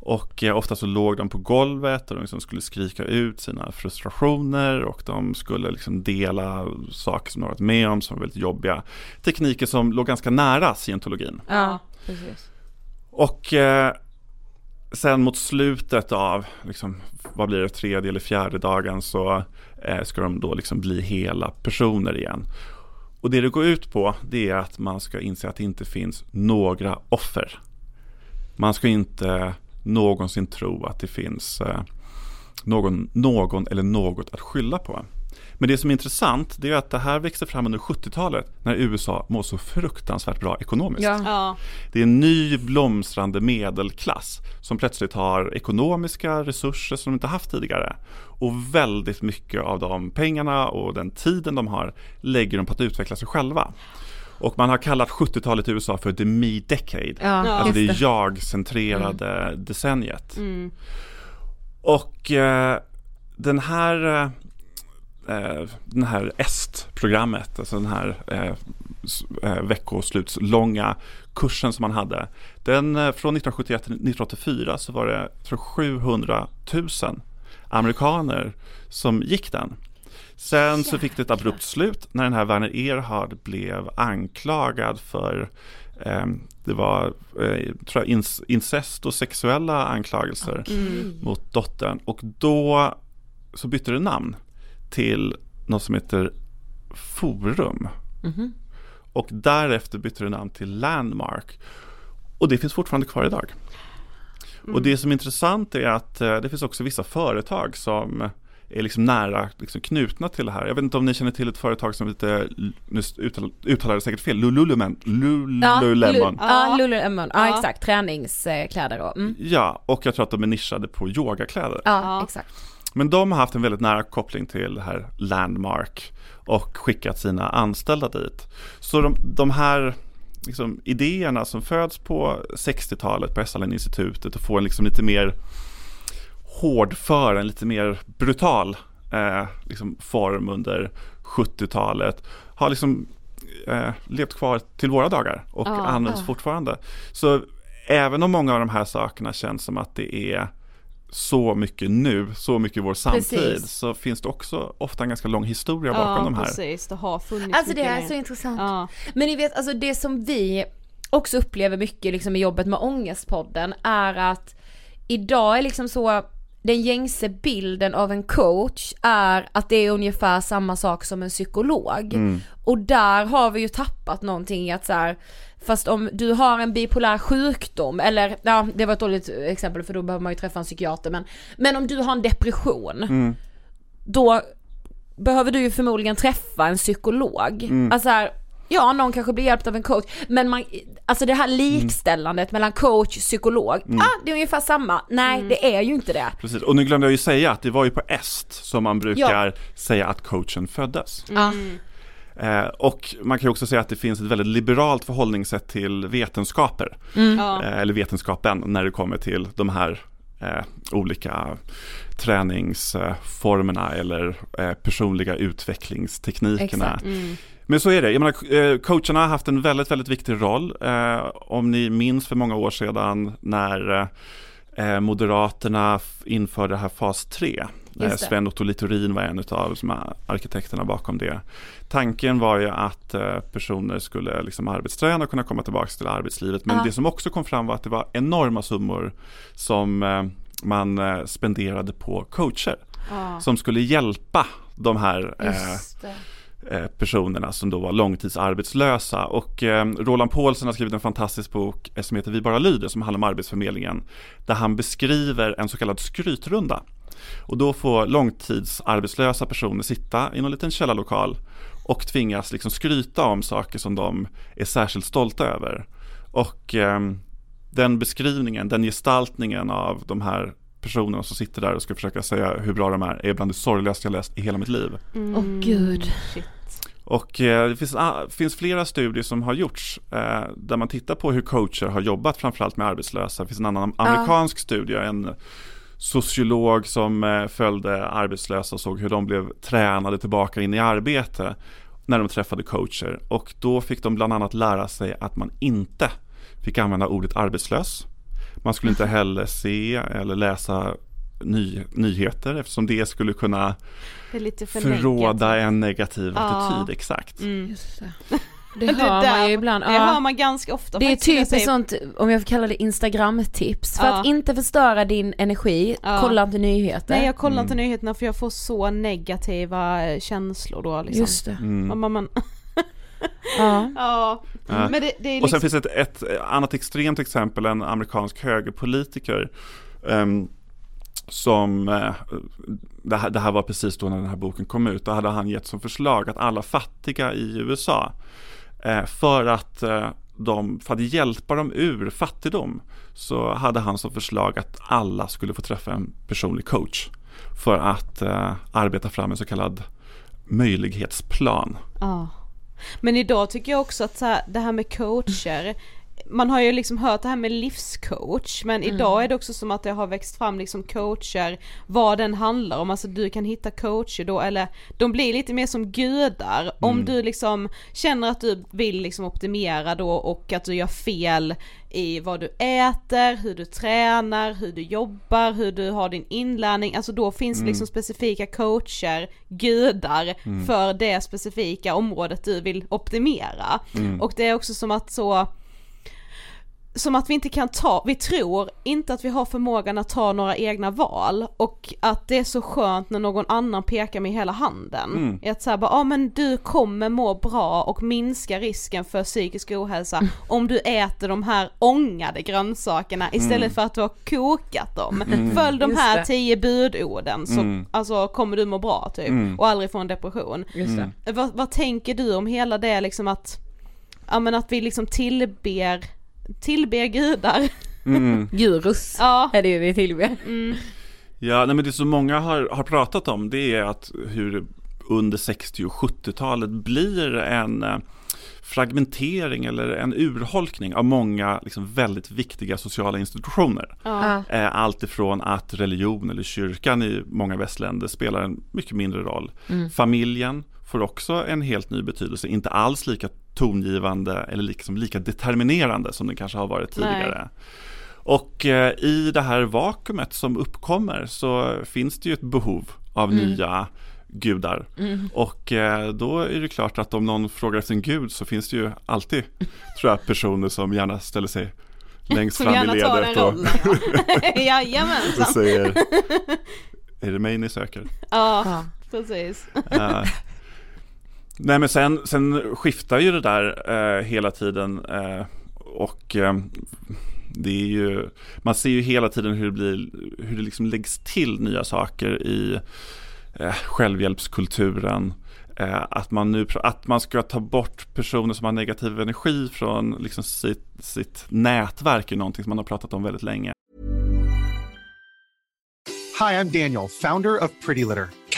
och eh, ofta så låg de på golvet och de liksom skulle skrika ut sina frustrationer och de skulle liksom dela saker som de varit med om som var väldigt jobbiga. Tekniker som låg ganska nära scientologin. Ja, precis. Och eh, sen mot slutet av, liksom, vad blir det, tredje eller fjärde dagen så eh, ska de då liksom bli hela personer igen. Och det det går ut på det är att man ska inse att det inte finns några offer. Man ska inte någonsin tro att det finns eh, någon, någon eller något att skylla på. Men det som är intressant det är att det här växer fram under 70-talet när USA mår så fruktansvärt bra ekonomiskt. Ja. Det är en ny blomstrande medelklass som plötsligt har ekonomiska resurser som de inte haft tidigare. Och väldigt mycket av de pengarna och den tiden de har lägger de på att utveckla sig själva. Och man har kallat 70-talet i USA för the me decade. Ja, alltså det, det jag-centrerade mm. decenniet. Mm. Och eh, den här eh, den här EST-programmet, alltså den här eh, eh veckoslutslånga kursen som man hade. Den eh, från 1971 till 1984 så var det tror 700 000 amerikaner som gick den. Sen så fick det ett abrupt slut när den här Werner Erhard blev anklagad för eh, det var eh, tror jag, incest och sexuella anklagelser mm. mot dottern och då så bytte det namn till något som heter Forum. Mm. Och därefter bytte det namn till Landmark. Och det finns fortfarande kvar idag. Mm. Och det som är intressant är att eh, det finns också vissa företag som är liksom nära liksom knutna till det här. Jag vet inte om ni känner till ett företag som lite, nu uttalar, uttalar det säkert fel, Lululemon. Lululemon. Ja, Lululemon, ja, ja exakt, träningskläder då. Mm. Ja, och jag tror att de är nischade på yogakläder. Ja, ja, exakt. Men de har haft en väldigt nära koppling till det här Landmark och skickat sina anställda dit. Så de, de här liksom, idéerna som föds på 60-talet på Esalen-institutet och får en liksom lite mer hårdför, en lite mer brutal eh, liksom form under 70-talet har liksom eh, levt kvar till våra dagar och ja, används ja. fortfarande. Så även om många av de här sakerna känns som att det är så mycket nu, så mycket i vår samtid, precis. så finns det också ofta en ganska lång historia bakom ja, de här. precis, det har funnits Alltså det är mer. så intressant. Ja. Men ni vet, alltså det som vi också upplever mycket liksom i jobbet med Ångestpodden är att idag är liksom så den gängse bilden av en coach är att det är ungefär samma sak som en psykolog. Mm. Och där har vi ju tappat någonting i att så här, Fast om du har en bipolär sjukdom, eller ja det var ett dåligt exempel för då behöver man ju träffa en psykiater men, men om du har en depression, mm. då behöver du ju förmodligen träffa en psykolog. Mm. Alltså här, ja någon kanske blir hjälpt av en coach, men man, alltså det här likställandet mm. mellan coach, psykolog, mm. ah det är ungefär samma, nej mm. det är ju inte det. Precis, och nu glömde jag ju säga att det var ju på est som man brukar ja. säga att coachen föddes. Mm. Eh, och man kan ju också säga att det finns ett väldigt liberalt förhållningssätt till vetenskaper. Mm. Eh, eller vetenskapen när det kommer till de här eh, olika träningsformerna eller eh, personliga utvecklingsteknikerna. Mm. Men så är det, jag menar, eh, coacherna har haft en väldigt, väldigt viktig roll. Eh, om ni minns för många år sedan när Moderaterna införde det här fas 3 Eh, Sven-Otto Littorin var en av arkitekterna bakom det. Tanken var ju att eh, personer skulle liksom arbetsträna och kunna komma tillbaka till arbetslivet. Men ja. det som också kom fram var att det var enorma summor som eh, man spenderade på coacher. Ja. Som skulle hjälpa de här personerna som då var långtidsarbetslösa. Och Roland Paulsen har skrivit en fantastisk bok som heter Vi bara lyder som handlar om Arbetsförmedlingen. Där han beskriver en så kallad skrytrunda. Och då får långtidsarbetslösa personer sitta i någon liten källarlokal och tvingas liksom skryta om saker som de är särskilt stolta över. Och eh, den beskrivningen, den gestaltningen av de här personerna som sitter där och ska försöka säga hur bra de är, är bland det sorgligaste jag läst i hela mitt liv. Åh mm. oh, gud. Shit. Och eh, det finns, ah, finns, flera studier som har gjorts eh, där man tittar på hur coacher har jobbat framförallt med arbetslösa. Det finns en annan amerikansk ah. studie, en sociolog som eh, följde arbetslösa och såg hur de blev tränade tillbaka in i arbete när de träffade coacher. Och då fick de bland annat lära sig att man inte fick använda ordet arbetslös. Man skulle inte heller se eller läsa ny, nyheter eftersom det skulle kunna det förråda en negativ ja. attityd. Exakt. Mm. Det hör det man ju ibland. Det ja. hör man ganska ofta. Det är typ ett sånt, om jag får kalla det instagramtips. För ja. att inte förstöra din energi, ja. kolla inte nyheter. Nej jag kollar mm. inte nyheterna för jag får så negativa känslor då liksom. Just det. Mm. Man, man, [LAUGHS] ja. ja. Men det, det är liksom... Och sen liksom- finns det ett, ett, annat extremt exempel, en amerikansk högerpolitiker. Um, som, uh, det, här, det här var precis då när den här boken kom ut, då hade han gett som förslag att alla fattiga i USA Eh, Eh, för att eh, de, för att hjälpa dem ur fattigdom så hade han som förslag att alla skulle få träffa en personlig coach för att eh, arbeta fram en så kallad möjlighetsplan. Ja. Men idag tycker jag också att så här, det här med coacher man har ju liksom hört det här med livscoach men mm. idag är det också som att det har växt fram liksom coacher vad den handlar om, alltså du kan hitta coacher då eller de blir lite mer som gudar mm. om du liksom känner att du vill liksom optimera då och att du gör fel i vad du äter, hur du tränar, hur du jobbar, hur du har din inlärning, alltså då finns mm. liksom specifika coacher, gudar mm. för det specifika området du vill optimera. Mm. Och det är också som att så som att vi inte kan ta, vi tror inte att vi har förmågan att ta några egna val och att det är så skönt när någon annan pekar med hela handen. Mm. Att säga bara, ja men du kommer må bra och minska risken för psykisk ohälsa Mm. om du äter de här ångade grönsakerna istället för att du har kokat dem. Följ de Just här det. tio budorden så Mm. alltså, kommer du må bra typ Mm. och aldrig få en depression. Just det. Vad, vad tänker du om hela det liksom att, ja men att vi liksom tillber, tillber gudar? Mm. [LAUGHS] Gurus Ja. är det ju vi tillber. Ja, nej, men det som många har, har pratat om det är att hur under 60 och 70-talet blir en eh, fragmentering eller en urholkning av många liksom, väldigt viktiga sociala institutioner. Ja. Eh, Allt ifrån att religion eller kyrkan i många västländer spelar en mycket mindre roll. Familjen får också en helt ny betydelse, inte alls lika tongivande eller liksom lika determinerande som den kanske har varit tidigare. Och eh, i det här vakuumet som uppkommer så finns det ju ett behov av nya gudar. Och eh, då är det klart att om någon frågar efter en gud så finns det ju alltid, tror jag, personer som gärna ställer sig längst Som fram i gärna tar ledet och, rollen. Ja. [LAUGHS] och säger Är det mig ni söker? Ja, Ja. precis. Eh, nej men sen, sen skiftar ju det där eh, hela tiden eh, och eh, det är ju, man ser ju hela tiden hur det blir, hur det liksom läggs till nya saker i eh, självhjälpskulturen. Eh, att man nu, att man ska ta bort personer som har negativ energi från liksom sitt, sitt nätverk är någonting som man har pratat om väldigt länge. Hej, jag Daniel, founder of Pretty Litter.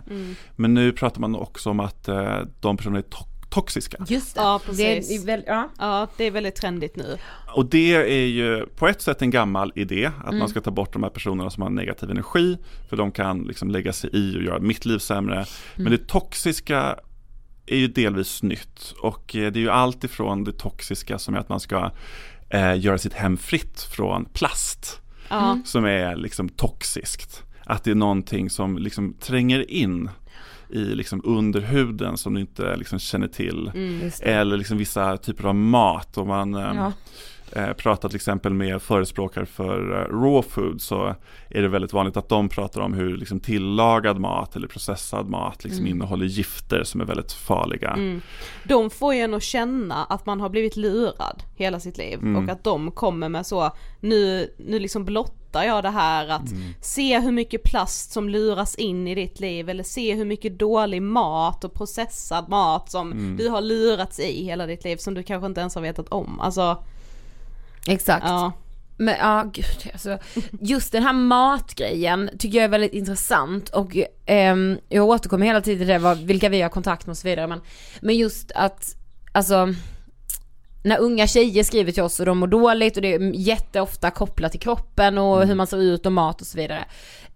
today. Men nu pratar man också om att eh, de personerna är to- toxiska. Just det. Ja, det precis. är väl, ja. Ja, det är väldigt trendigt nu. Och det är ju på ett sätt en gammal idé, att man ska ta bort de här personerna som har negativ energi, för de kan liksom lägga sig i och göra mitt liv sämre. Men det toxiska är ju delvis nytt och eh, det är ju allt ifrån det toxiska som är att man ska eh, göra sitt hem fritt från plast, Ja. som är liksom toxiskt. Att det är någonting som liksom tränger in i liksom under huden som du inte liksom känner till. Det. Eller liksom vissa typer av mat. Om man eh, Ja. Eh, pratar till exempel med förespråkare för eh, raw food så är det väldigt vanligt att de pratar om hur liksom tillagad mat eller processad mat liksom innehåller gifter som är väldigt farliga. Mm. De får ju en att känna att man har blivit lurad hela sitt liv och att de kommer med så, nu, nu liksom blottar jag det här att se hur mycket plast som luras in i ditt liv eller se hur mycket dålig mat och processad mat som du har lurats i hela ditt liv som du kanske inte ens har vetat om. Alltså, Exakt. ja. Men ja, gud alltså, just den här matgrejen tycker jag är väldigt intressant och ehm, jag återkommer hela tiden till det, vad, vilka vi har kontakt med och så vidare men, men just att, alltså när unga tjejer skriver till oss och de mår dåligt och det är jätteofta kopplat till kroppen och hur man ser ut och mat och så vidare.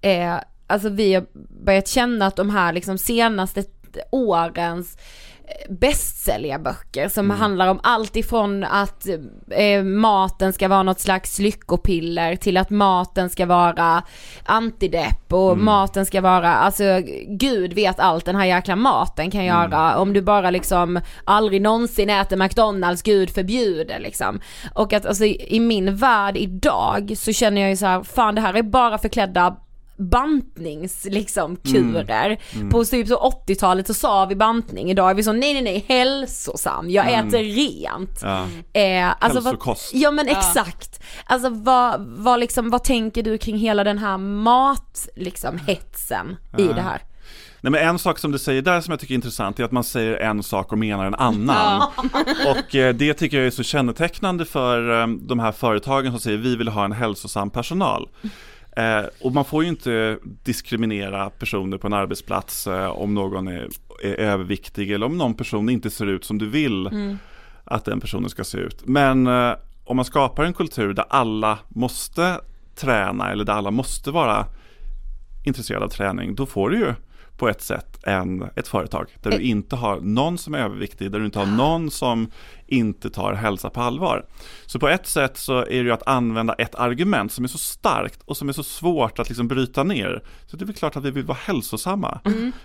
Eh, alltså vi har börjat känna att de här liksom senaste årens bästsäljarböcker som handlar om allt ifrån att eh, maten ska vara något slags lyckopiller till att maten ska vara antidepp och maten ska vara, alltså gud vet allt den här jäkla maten kan göra om du bara liksom aldrig någonsin äter McDonalds, gud förbjude liksom. Och att alltså i min värld idag så känner jag ju så här, fan det här är bara förklädda bantnings liksom kurer. På typ så 80-talet så sa vi bantning, idag är vi så nej nej nej hälsosam, jag äter rent. Ja. Eh, alltså vad, Hälsokost. ja men exakt. Alltså vad, vad liksom, vad tänker du kring hela den här mat liksom hetsen i det här? Nej men en sak som du säger där som jag tycker är intressant är att man säger en sak och menar en annan. [LAUGHS] Och eh, det tycker jag är så kännetecknande för eh, de här företagen som säger vi vill ha en hälsosam personal. Eh, och man får ju inte diskriminera personer på en arbetsplats eh, om någon är, är överviktig eller om någon person inte ser ut som du vill att den personen ska se ut. Men eh, om man skapar en kultur där alla måste träna eller där alla måste vara intresserade av träning, då får du ju på ett sätt en, ett företag där du inte har någon som är överviktig, där du inte har någon som inte tar hälsa på allvar. Så på ett sätt så är det ju att använda ett argument som är så starkt och som är så svårt att liksom bryta ner. Så det är väl klart att vi vill vara hälsosamma.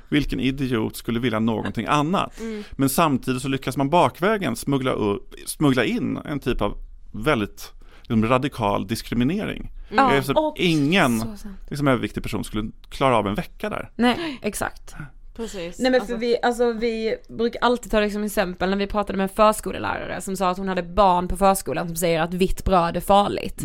Vilken idiot skulle vilja någonting annat? Men samtidigt så lyckas man bakvägen smuggla, upp, smuggla in en typ av väldigt liksom, radikal diskriminering. Ja, Eh, så och- ingen så liksom, överviktig person skulle klara av en vecka där. Nej, exakt. Precis. Nej men Alltså- för vi, alltså vi brukar alltid ta det som exempel när vi pratade med en förskolelärare som sa att hon hade barn på förskolan som säger att vitt bröd är farligt.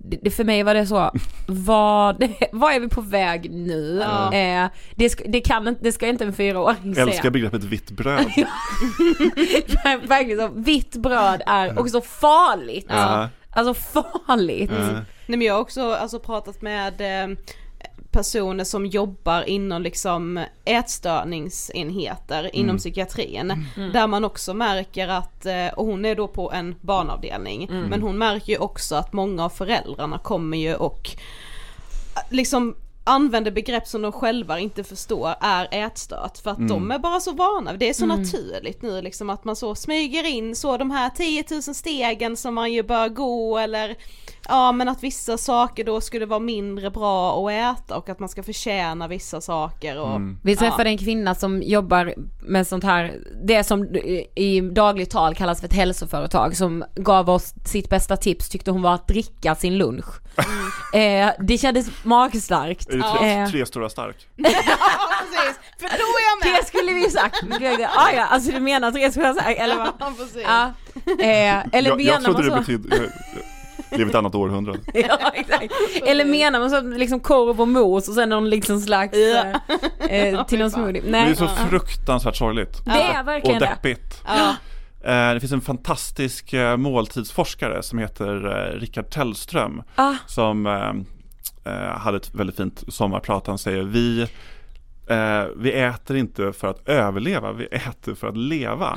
Det, det, för mig var det så, vad, [LAUGHS] vad är vi på väg nu? Ja. Eh, det, ska, det, kan, inte- det ska inte en fyraåring säga. Älskar begreppet vitt bröd. [LAUGHS] Verkligen så, vitt bröd är också farligt. Ja. Alltså farligt. Ja. Nej men jag har också alltså, pratat med eh, personer som jobbar inom liksom ätstörningsenheter inom psykiatrin. Där man också märker att, eh, och hon är då på en barnavdelning, men hon märker ju också att många av föräldrarna kommer ju och eh, liksom använder begrepp som de själva inte förstår är ätstört för att de är bara så vana, det är så naturligt nu liksom att man så smyger in så de här 10 000 stegen som man ju bör gå eller ja men att vissa saker då skulle vara mindre bra att äta och att man ska förtjäna vissa saker och Vi träffade en kvinna som jobbar med sånt här, det som i dagligt tal kallas för ett hälsoföretag som gav oss sitt bästa tips tyckte hon var att dricka sin lunch. [LAUGHS] Eh, det kändes magstarkt. Är det tre, Eh, tre stora stark? [LAUGHS] ja precis, för då är jag med! det skulle vi sagt. [LAUGHS] Ah, ja, alltså du menar tre skulle jag säga, eller vad? Ja, precis. Ja. Eh, eller Jag, jag trodde det betydde, ett annat århundrade. [LAUGHS] ja, exakt. Eller menar man så liksom korv och mos och sen någon liksom slags eh, eh, till någon smoothie? Det Nej, är så fruktansvärt sorgligt. det är Och verkligen det. deppigt. Ja. Eh, Det finns en fantastisk eh, måltidsforskare som heter eh, Rickard Tellström Ah. som hade ett väldigt fint sommarprat. Han säger vi, eh, vi äter inte för att överleva, vi äter för att leva.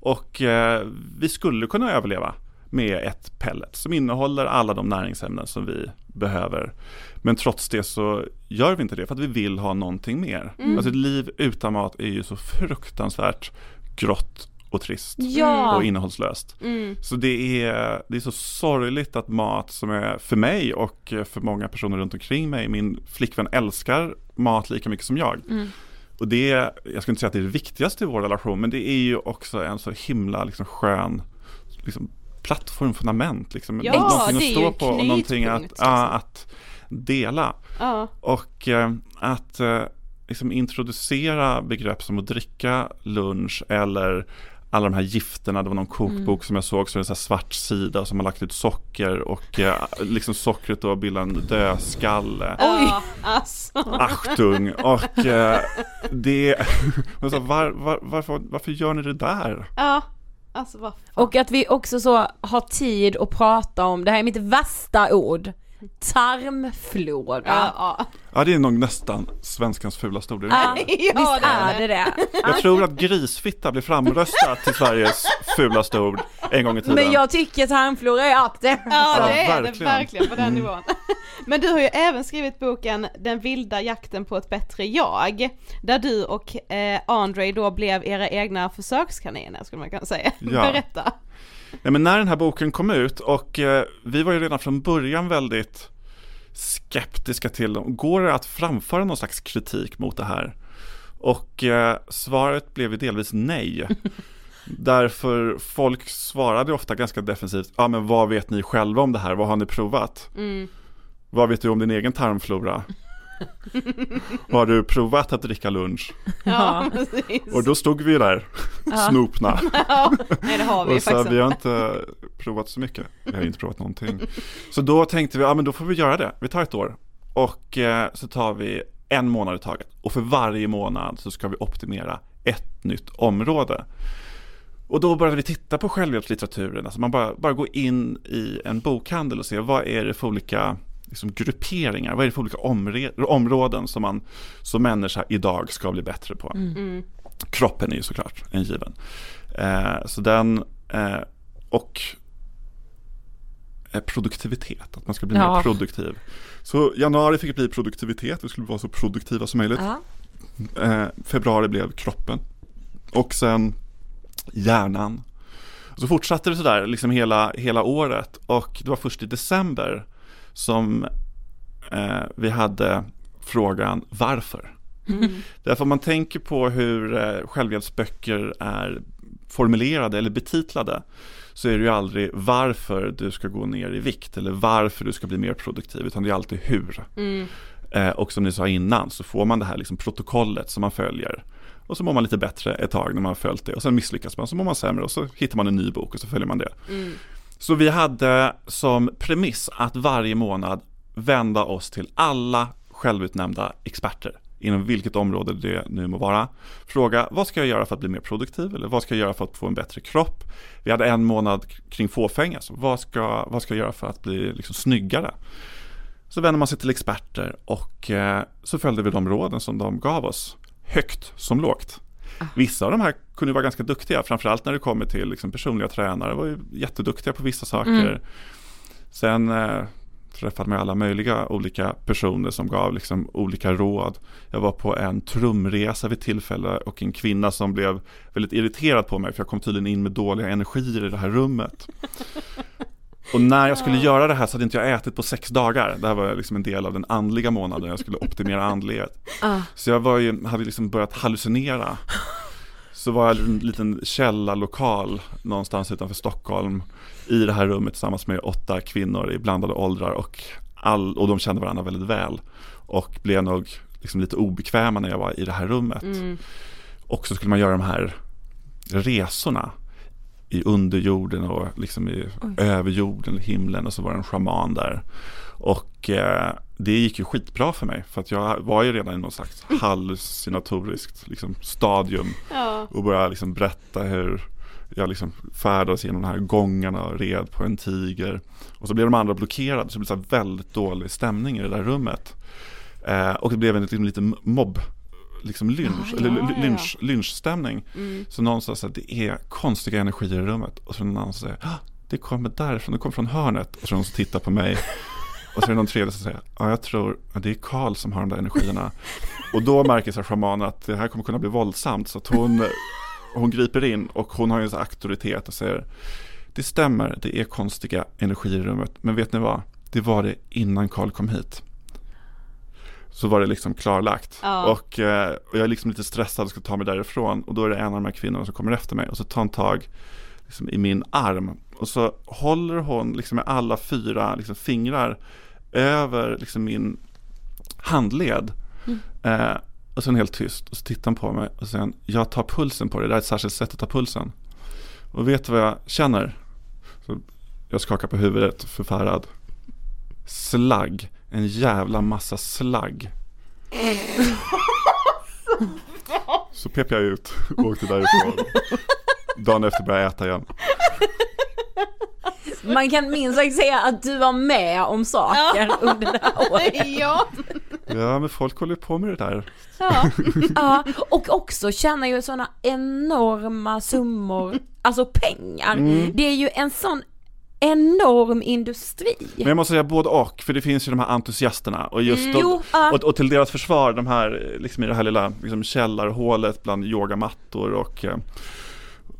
Och eh, vi skulle kunna överleva med ett pellet som innehåller alla de näringsämnen som vi behöver. Men trots det så gör vi inte det för att vi vill ha någonting mer. Alltså ett liv utan mat är ju så fruktansvärt grått och trist Ja. och innehållslöst. Så det är, det är så sorgligt att mat som är för mig och för många personer runt omkring mig, min flickvän älskar mat lika mycket som jag. Och det, jag skulle inte säga att det är det viktigaste i vår relation, men det är ju också en så himla liksom, skön liksom, plattform, fundament, liksom, Ja, någonting det är att stå en på och någonting att, liksom. att dela. Ja. Och eh, att eh, liksom introducera begrepp som att dricka lunch eller alla de här gifterna, det var någon kokbok som jag såg så är det en sån här svart sida som har lagt ut socker och eh, liksom sockret då bildar en dödskalle. Ja, alltså. Achtung och eh, det, [LAUGHS] och så, var, var, varför, varför gör ni det där? Ja, alltså. Och att vi också så har tid att prata om, det här är mitt värsta ord, tarmflora. Ja, Ja, det är nog nästan svenskans fulaste ord. Ja, ja. visst det är det det. Jag tror att grisfitta blev framröstat till Sveriges fulaste ord en gång i tiden. Men jag tycker tarmflora är up there. Ja, Ja, det är det verkligen. verkligen på den nivån. Men du har ju även skrivit boken Den vilda jakten på ett bättre jag, där du och eh, Andre då blev era egna försökskaniner skulle man kunna säga. Ja. Berätta. Nej, men när den här boken kom ut och eh, vi var ju redan från början väldigt skeptiska till dem. Går det att framföra någon slags kritik mot det här? Och eh, svaret blev ju delvis nej. [LAUGHS] Därför folk svarade ofta ganska defensivt, ja men vad vet ni själva om det här, vad har ni provat? Mm. Vad vet du om din egen tarmflora? [LAUGHS] har du provat att dricka lunch? Ja, [LAUGHS] precis. Och då stod vi där, snopna. [LAUGHS] Ja, nej det har vi Och så faktiskt vi har inte. provat så mycket. Vi har inte provat någonting. Så då tänkte vi, ja men då får vi göra det. Vi tar ett år. Och eh, så tar vi en månad i taget. Och för varje månad så ska vi optimera ett nytt område. Och då började vi titta på självhjälpslitteraturen. Alltså man bara, bara gå in i en bokhandel och se vad är det för olika liksom, grupperingar, vad är det för olika områden som man som människa idag ska bli bättre på. Mm. Kroppen är ju såklart en given. Eh, så den eh, och eh, produktivitet, att man ska bli Ja. mer produktiv. Så januari fick bli produktivitet, vi skulle vara så produktiva som möjligt. Eh, februari blev kroppen. Och sen hjärnan. Så fortsatte det sådär liksom hela, hela året och det var först i december som eh, vi hade frågan varför. [LAUGHS] Därför om man tänker på hur eh, självhjälpsböcker är formulerade eller betitlade så är det ju aldrig varför du ska gå ner i vikt eller varför du ska bli mer produktiv utan det är alltid hur. Mm. Eh, och som ni sa innan så får man det här liksom protokollet som man följer. Och så mår man lite bättre ett tag när man har följt det och sen misslyckas man så mår man sämre och så hittar man en ny bok och så följer man det. Mm. Så vi hade som premiss att varje månad vända oss till alla självutnämnda experter inom vilket område det nu må vara. Fråga vad ska jag göra för att bli mer produktiv eller vad ska jag göra för att få en bättre kropp? Vi hade en månad kring fåfänga, så vad ska, vad ska jag göra för att bli liksom snyggare? Så vänder man sig till experter och eh, så följde vi de råden som de gav oss, högt som lågt. Vissa av de här kunde vara ganska duktiga, framförallt när det kommer till liksom personliga tränare, var ju jätteduktiga på vissa saker. Sen eh, träffade man alla möjliga olika personer som gav liksom olika råd. Jag var på en trumresa vid tillfälle och en kvinna som blev väldigt irriterad på mig för jag kom tydligen in med dåliga energier i det här rummet. Och när jag skulle göra det här så hade inte jag ätit på sex dagar. Det här var liksom en del av den andliga månaden, jag skulle optimera andlighet. Så jag var ju, hade liksom börjat hallucinera. Så var jag i en liten källarlokal någonstans utanför Stockholm i det här rummet tillsammans med åtta kvinnor i blandade åldrar och, all, och de kände varandra väldigt väl. Och blev nog liksom lite obekväma när jag var i det här rummet. Mm. Och så skulle man göra de här resorna i underjorden och liksom i överjorden, himlen och så var det en schaman där. Och eh, det gick ju skitbra för mig för att jag var ju redan i någon slags hallucinatoriskt liksom, stadium Ja. och började liksom berätta hur jag liksom färdades genom de här gångarna och red på en tiger. Och så blev de andra blockerade så det blev så väldigt dålig stämning i det där rummet. Eh, och det blev en liksom, liten mobb, liksom lynch, Ah, eller ja, ja. lynch, lynchstämning. Mm. Så någon sa så här, det är konstiga energier i rummet. Och så någon annan säger, det kommer därifrån, det kommer från hörnet. Och så någon som tittar på mig. Och så är det någon tredje som säger, ja jag tror att det är Karl som har de där energierna. Och då märker så här shamanen att det här kommer kunna bli våldsamt. Så att hon, hon griper in och hon har ju en sån auktoritet och säger, det stämmer, det är konstiga energier i rummet. Men vet ni vad? Det var det innan Karl kom hit. Så var det liksom klarlagt. Ja. Och, eh, och jag är liksom lite stressad och ska ta mig därifrån. Och då är det en av de här kvinnorna som kommer efter mig. Och så tar hon tag liksom, i min arm. Och så håller hon liksom, med alla fyra liksom, fingrar över liksom, min handled. Eh, och sen helt tyst. Och så tittar hon på mig och säger jag tar pulsen på dig. Det här är ett särskilt sätt att ta pulsen. Och vet du vad jag känner? Så jag skakar på huvudet förfärad. Slagg. En jävla massa slagg. [LAUGHS] Så pep jag ut och åkte därifrån. [LAUGHS] Dagen efter började jag äta igen. Man kan minst sagt säga att du var med om saker under det här året. [LAUGHS] ja. Ja, men folk håller på med det där. ja. [LAUGHS] Ja, och också tjänar ju sådana enorma summor, alltså pengar. Det är ju en sån enorm industri. Men jag måste säga både och, för det finns ju de här entusiasterna och just Mm. Jo, och, ja. och, och till deras försvar, de här, liksom i det här lilla liksom källarhålet bland yogamattor och eh,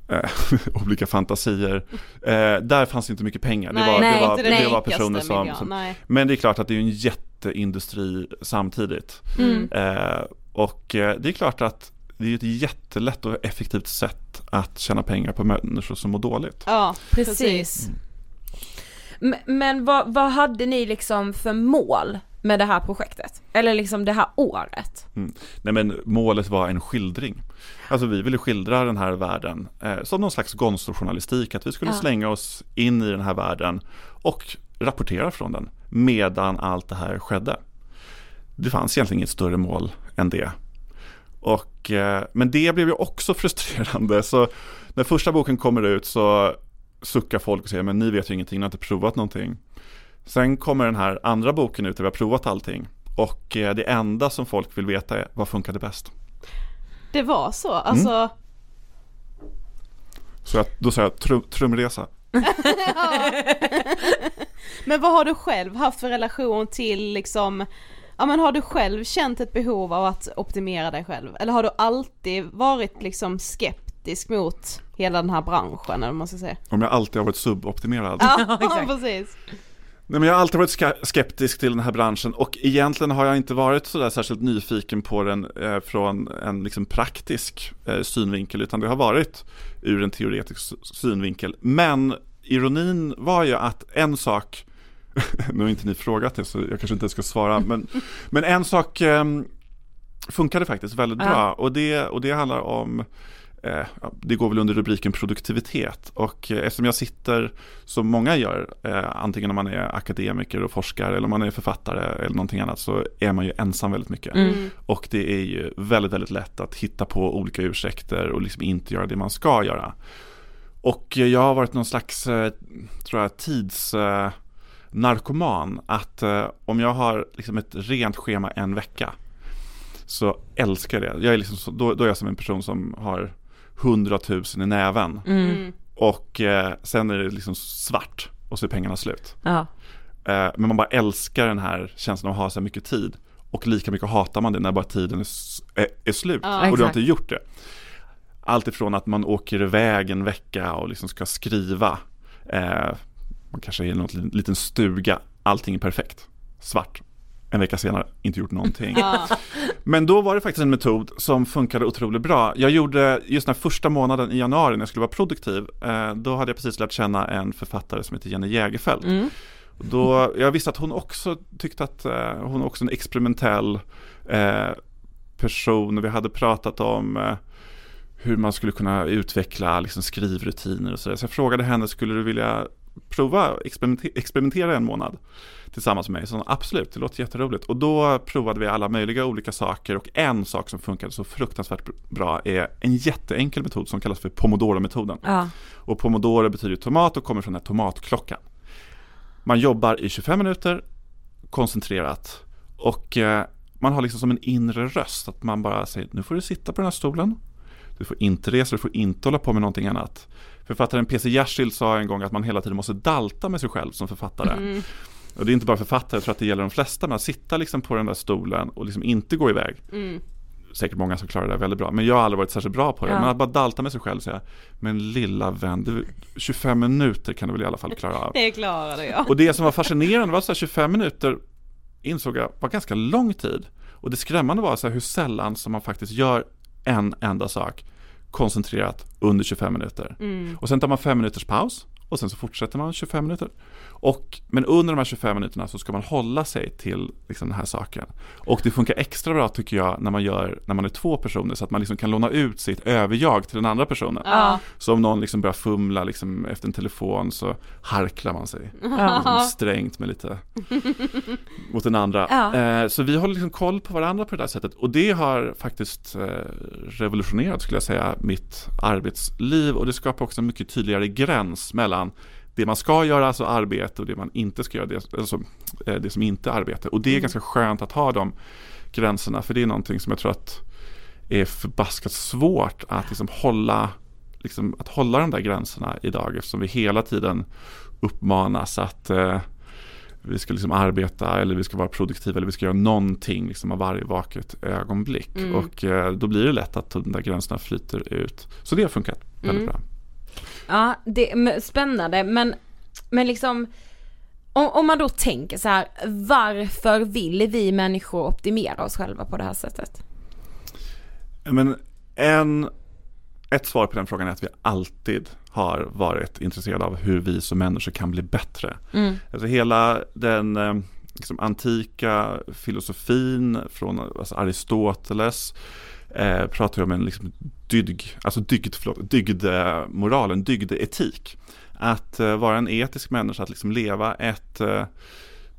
[LAUGHS] olika fantasier. Eh, där fanns det inte mycket pengar. Det Nej, var, nej, det var, det den var personer som, miljön, som. Men det är klart att det är en jätteindustri samtidigt. Mm. Eh, och eh, det är klart att det är ett jättelätt och effektivt sätt att tjäna pengar på människor som mår dåligt. ja, Precis. M- Men vad, vad hade ni liksom för mål med det här projektet? Eller liksom det här året? Nej men målet var en skildring. Alltså vi ville skildra den här världen eh, som någon slags gonstojournalistik, att vi skulle Ja. slänga oss in i den här världen och rapportera från den medan allt det här skedde. Det fanns egentligen inget större mål än det. Och, eh, men det blev ju också [LAUGHS] frustrerande, så när första boken kommer ut så suckar folk och säger men ni vet ju ingenting, ni har inte provat någonting. Sen kommer den här andra boken ut där vi har provat allting. Och eh, det enda som folk vill veta är vad funkade bäst? Det var så, alltså. Mm. Så jag, då sa jag trum, trumresa. [LAUGHS] [LAUGHS] Men vad har du själv haft för relation till liksom, ja men har du själv känt ett behov av att optimera dig själv? Eller har du alltid varit liksom skeptisk mot hela den här branschen eller vad man ska säga? Om jag alltid har varit suboptimerad. Ja, [LAUGHS] precis. Nej, men jag har alltid varit skeptisk till den här branschen och egentligen har jag inte varit sådär särskilt nyfiken på den eh, från en liksom praktisk eh, synvinkel utan det har varit ur en teoretisk synvinkel. Men ironin var ju att en sak, [LAUGHS] nu har inte ni frågat det så jag kanske inte ska svara, men, [LAUGHS] men en sak eh, funkade faktiskt väldigt bra och det, och det handlar om eh, det går väl under rubriken produktivitet och eh, eftersom jag sitter som många gör, eh, antingen om man är akademiker och forskare eller om man är författare eller någonting annat så är man ju ensam väldigt mycket. Mm. Och det är ju väldigt, väldigt lätt att hitta på olika ursäkter och liksom inte göra det man ska göra. Och eh, jag har varit någon slags, eh, tror jag, tids... Eh, narkoman att eh, om jag har liksom ett rent schema en vecka så älskar jag det. Jag är liksom så, då, då är jag som en person som har hundratusen i näven Mm. och eh, sen är det liksom svart och så är pengarna slut. Ja. Eh, men man bara älskar den här känslan av att ha så här mycket tid och lika mycket hatar man det när bara tiden är, är, är slut Ja. och du har inte gjort det. Allt ifrån att man åker iväg en vecka och liksom ska skriva. Eh, man kanske är i någon liten stuga. Allting är perfekt. Svart. En vecka senare, inte gjort någonting. [LAUGHS] Men då var det faktiskt en metod som funkade otroligt bra. Jag gjorde just den här första månaden i januari när jag skulle vara produktiv. Eh, då hade jag precis lärt känna en författare som heter Jenny Jägerfeld. Mm. Då, jag visste att hon också tyckte att eh, hon är också en experimentell eh, person. Vi hade pratat om eh, hur man skulle kunna utveckla liksom, skrivrutiner och sådär. Så jag frågade henne, skulle du vilja prova experimenter- experimentera en månad tillsammans med mig? Så absolut, det låter jätteroligt. Och då provade vi alla möjliga olika saker och en sak som funkade så fruktansvärt bra är en jätteenkel metod som kallas för Pomodoro-metoden. Ja. Och Pomodoro betyder tomat och kommer från den här tomatklockan. Man jobbar i 25 minuter koncentrerat och eh, man har liksom som en inre röst att man bara säger nu får du sitta på den här stolen. Du får inte resa, du får inte hålla på med någonting annat. Författaren P.C. Jersild sa en gång att man hela tiden måste dalta med sig själv som författare. Mm. Och det är inte bara författare, jag tror att det gäller de flesta, men att sitta liksom på den där stolen och liksom inte gå iväg. Mm. Säkert många som klarar det väldigt bra, men jag har aldrig varit särskilt bra på det. Ja. Men att bara dalta med sig själv och säga, men lilla vän, du, 25 minuter kan du väl i alla fall klara av. [LAUGHS] Det klarade jag. Och det som var fascinerande var att 25 minuter insåg jag var ganska lång tid. Och det skrämmande var så hur sällan som man faktiskt gör en enda sak koncentrerat under 25 minuter. Mm. Och sen tar man 5 minuters paus och sen så fortsätter man 25 minuter. Och, men under de här 25 minuterna så ska man hålla sig till liksom, den här saken. Och det funkar extra bra tycker jag när man, gör, när man är två personer så att man liksom kan låna ut sitt överjag till den andra personen. Ja. Så om någon liksom börjar fumla liksom efter en telefon så harklar man sig. Ja. Liksom strängt med lite mot den andra. Ja. Eh, så vi håller liksom koll på varandra på det där sättet. Och det har faktiskt eh, revolutionerat skulle jag säga mitt arbetsliv. Och det skapar också en mycket tydligare gräns mellan det man ska göra, alltså arbete och det man inte ska göra, det, alltså, eh, det som inte är arbete. Och det är Mm. ganska skönt att ha de gränserna, för det är någonting som jag tror att är förbaskat svårt att liksom hålla, liksom, att hålla de där gränserna idag eftersom vi hela tiden uppmanas att eh, vi ska liksom arbeta eller vi ska vara produktiva eller vi ska göra någonting liksom av varje vaket ögonblick. Mm. Och eh, då blir det lätt att de där gränserna flyter ut. Så det har funkat väldigt Mm. bra. Ja, det är spännande men, men liksom om, om man då tänker så här, varför vill vi människor optimera oss själva på det här sättet? Men en, ett svar på den frågan är att vi alltid har varit intresserade av hur vi som människor kan bli bättre. Mm. Alltså hela den eh, liksom, antika filosofin från alltså Aristoteles eh, pratar om en liksom, dygd, alltså dygd, förlåt, dygdemoral, en dygdeetik. Att eh, vara en etisk människa, att liksom leva ett eh,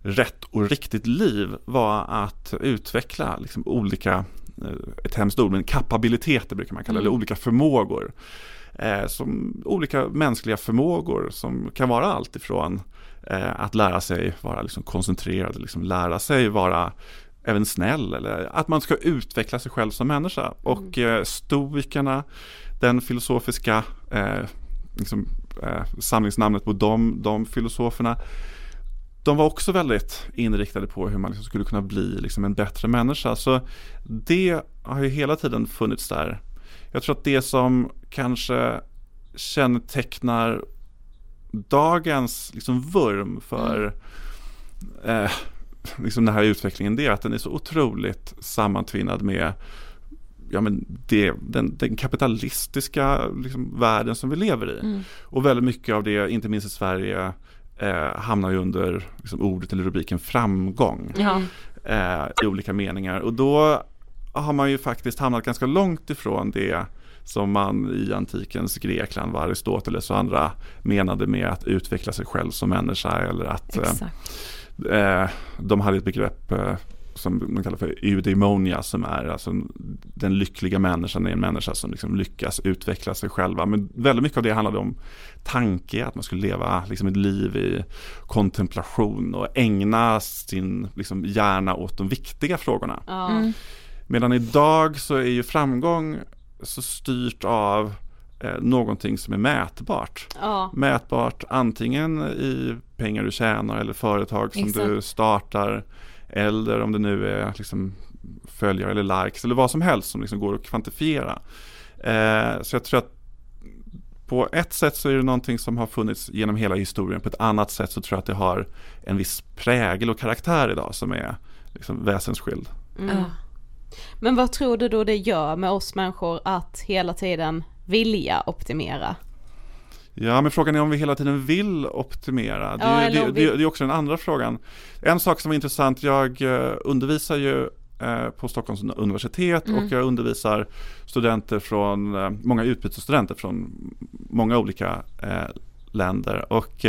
rätt och riktigt liv var att utveckla liksom, olika, eh, ett hemskt ord, men kapabiliteter brukar man kalla det, Mm. eller olika förmågor. Eh, som olika mänskliga förmågor som kan vara allt ifrån eh, att lära sig vara liksom koncentrerad, liksom lära sig vara även snäll eller att man ska utveckla sig själv som människa. Och eh, stoikerna, den filosofiska eh, liksom, eh, samlingsnamnet på de, de filosoferna, de var också väldigt inriktade på hur man liksom skulle kunna bli liksom en bättre människa. Så det har ju hela tiden funnits där. Jag tror att det som kanske kännetecknar dagens liksom vurm för eh, liksom den här utvecklingen det är att den är så otroligt sammantvinnad med ja, men det, den, den kapitalistiska liksom, världen som vi lever i. Mm. Och väldigt mycket av det, inte minst i Sverige, eh, hamnar ju under liksom, ordet eller rubriken framgång Ja. eh, i olika meningar. Och då har man ju faktiskt hamnat ganska långt ifrån det som man i antikens Grekland, var Aristoteles och andra menade med att utveckla sig själv som människa eller att eh, Exakt. Eh, de hade ett begrepp eh, som de kallar för eudaimonia som är alltså den lyckliga människan är en människa som liksom lyckas utveckla sig själva. Men väldigt mycket av det handlade om tanke, att man skulle leva liksom ett liv i kontemplation och ägna sin liksom, hjärna åt de viktiga frågorna. Mm. Medan idag så är ju framgång så styrt av eh, någonting som är mätbart. Ja. Mätbart antingen i pengar du tjänar eller företag som Exakt. du startar eller om det nu är liksom följare eller likes eller vad som helst som liksom går att kvantifiera. Eh, så jag tror att på ett sätt så är det någonting som har funnits genom hela historien. På ett annat sätt så tror jag att det har en viss prägel och karaktär idag som är liksom väsensskild. Mm. Men vad tror du då det gör med oss människor att hela tiden vilja optimera? Ja, men frågan är om vi hela tiden vill optimera. Det Ja, är, eller det, det, det är också den andra frågan. En sak som är intressant, jag eh, undervisar ju eh, på Stockholms universitet Mm. och jag undervisar studenter från, eh, många utbytesstudenter från många olika länder. Och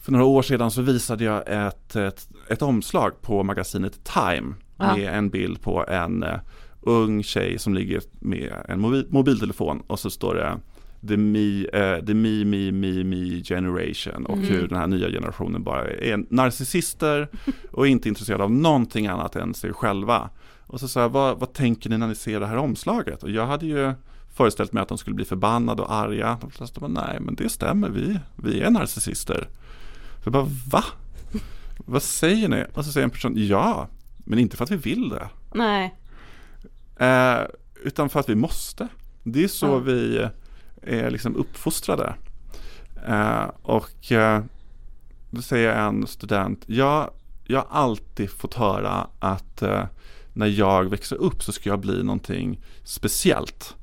för några år sedan så visade jag ett, ett, ett omslag på magasinet Time Ja. med en bild på en ung tjej som ligger med en mobil, mobiltelefon och så står det The me, eh, the me, me, me, me generation och Mm. hur den här nya generationen bara är narcissister och inte intresserade av någonting annat än sig själva. Och så sa jag, vad, vad tänker ni när ni ser det här omslaget? Och jag hade ju föreställt mig att de skulle bli förbannade och arga. De flesta bara, nej men det stämmer, vi, vi är narcissister. Så jag bara, va? Vad säger ni? Och så säger en person, ja, men inte för att vi vill det. Nej. Eh, utan för att vi måste. Det är så Ja. vi är liksom uppfostrade. Eh, och eh, då säger en student, ja, jag har alltid fått höra att eh, när jag växer upp så ska jag bli någonting speciellt.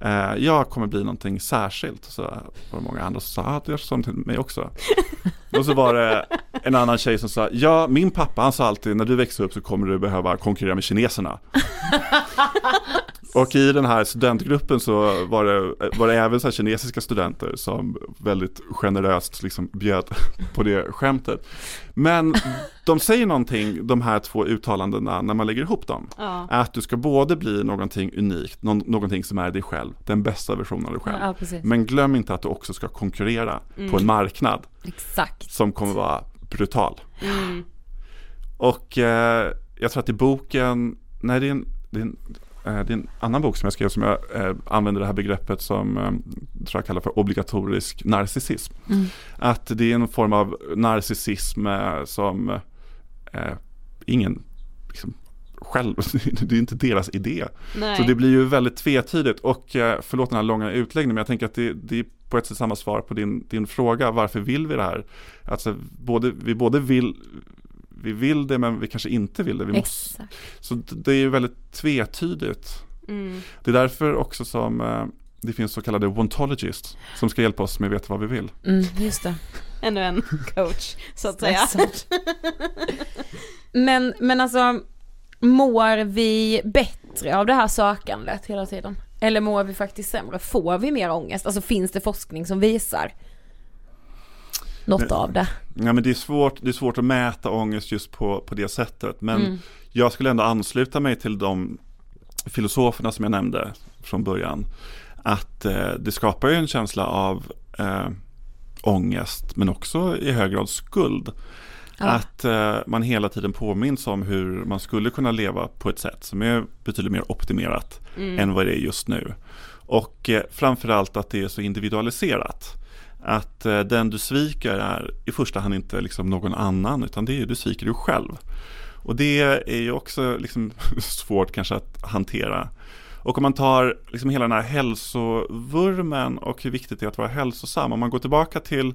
Eh, jag kommer bli någonting särskilt. Så var det många andra som sa, ah, det är sånt till mig också. [LAUGHS] och så var det en annan tjej som sa, ja min pappa han sa alltid när du växer upp så kommer du behöva konkurrera med kineserna. [LAUGHS] Och i den här studentgruppen så var det, var det även så kinesiska studenter som väldigt generöst liksom bjöd på det skämtet. Men de säger någonting, de här två uttalandena, när man lägger ihop dem. Ja. Att du ska både bli någonting unikt, någon, någonting som är dig själv, den bästa versionen av dig själv. Ja. Men glöm inte att du också ska konkurrera Mm. på en marknad Exakt. som kommer vara brutal. Mm. Och eh, jag tror att i boken, nej det är en, det är en, det är en annan bok som jag skrev som jag eh, använder det här begreppet som eh, tror jag kallar för obligatorisk narcissism. Mm. Att det är en form av narcissism eh, som eh, ingen liksom, själv, [LAUGHS] det är inte deras idé. Nej. Så det blir ju väldigt tvetydigt och eh, förlåt den här långa utläggningen men jag tänker att det, det är på ett sätt samma svar på din, din fråga varför vill vi det här? Alltså både, vi både vill vi vill det men vi kanske inte vill det. Vi måste, Exakt. så det är ju väldigt tvetydigt. Mm. Det är därför också som eh, det finns så kallade ontologists som ska hjälpa oss med att veta vad vi vill. Mm, just det. Ännu en coach, så att säga. Men, men alltså, mår vi bättre av det här sökandet hela tiden? Eller mår vi faktiskt sämre? Får vi mer ångest? Alltså finns det forskning som visar något Nej. av det? Ja, men det, är svårt, det är svårt att mäta ångest just på, på det sättet. Men Mm. jag skulle ändå ansluta mig till de filosoferna som jag nämnde från början. Att eh, det skapar ju en känsla av eh, ångest men också i hög grad skuld. Ja. Att eh, man hela tiden påminns om hur man skulle kunna leva på ett sätt som är betydligt mer optimerat Mm. än vad det är just nu. Och eh, framförallt att det är så individualiserat. Att eh, den du sviker är i första hand inte liksom någon annan utan det är du sviker dig själv. Och det är ju också liksom [LAUGHS] svårt kanske att hantera. Och om man tar liksom hela den här hälsovurmen och hur viktigt det är att vara hälsosam. Om man går tillbaka till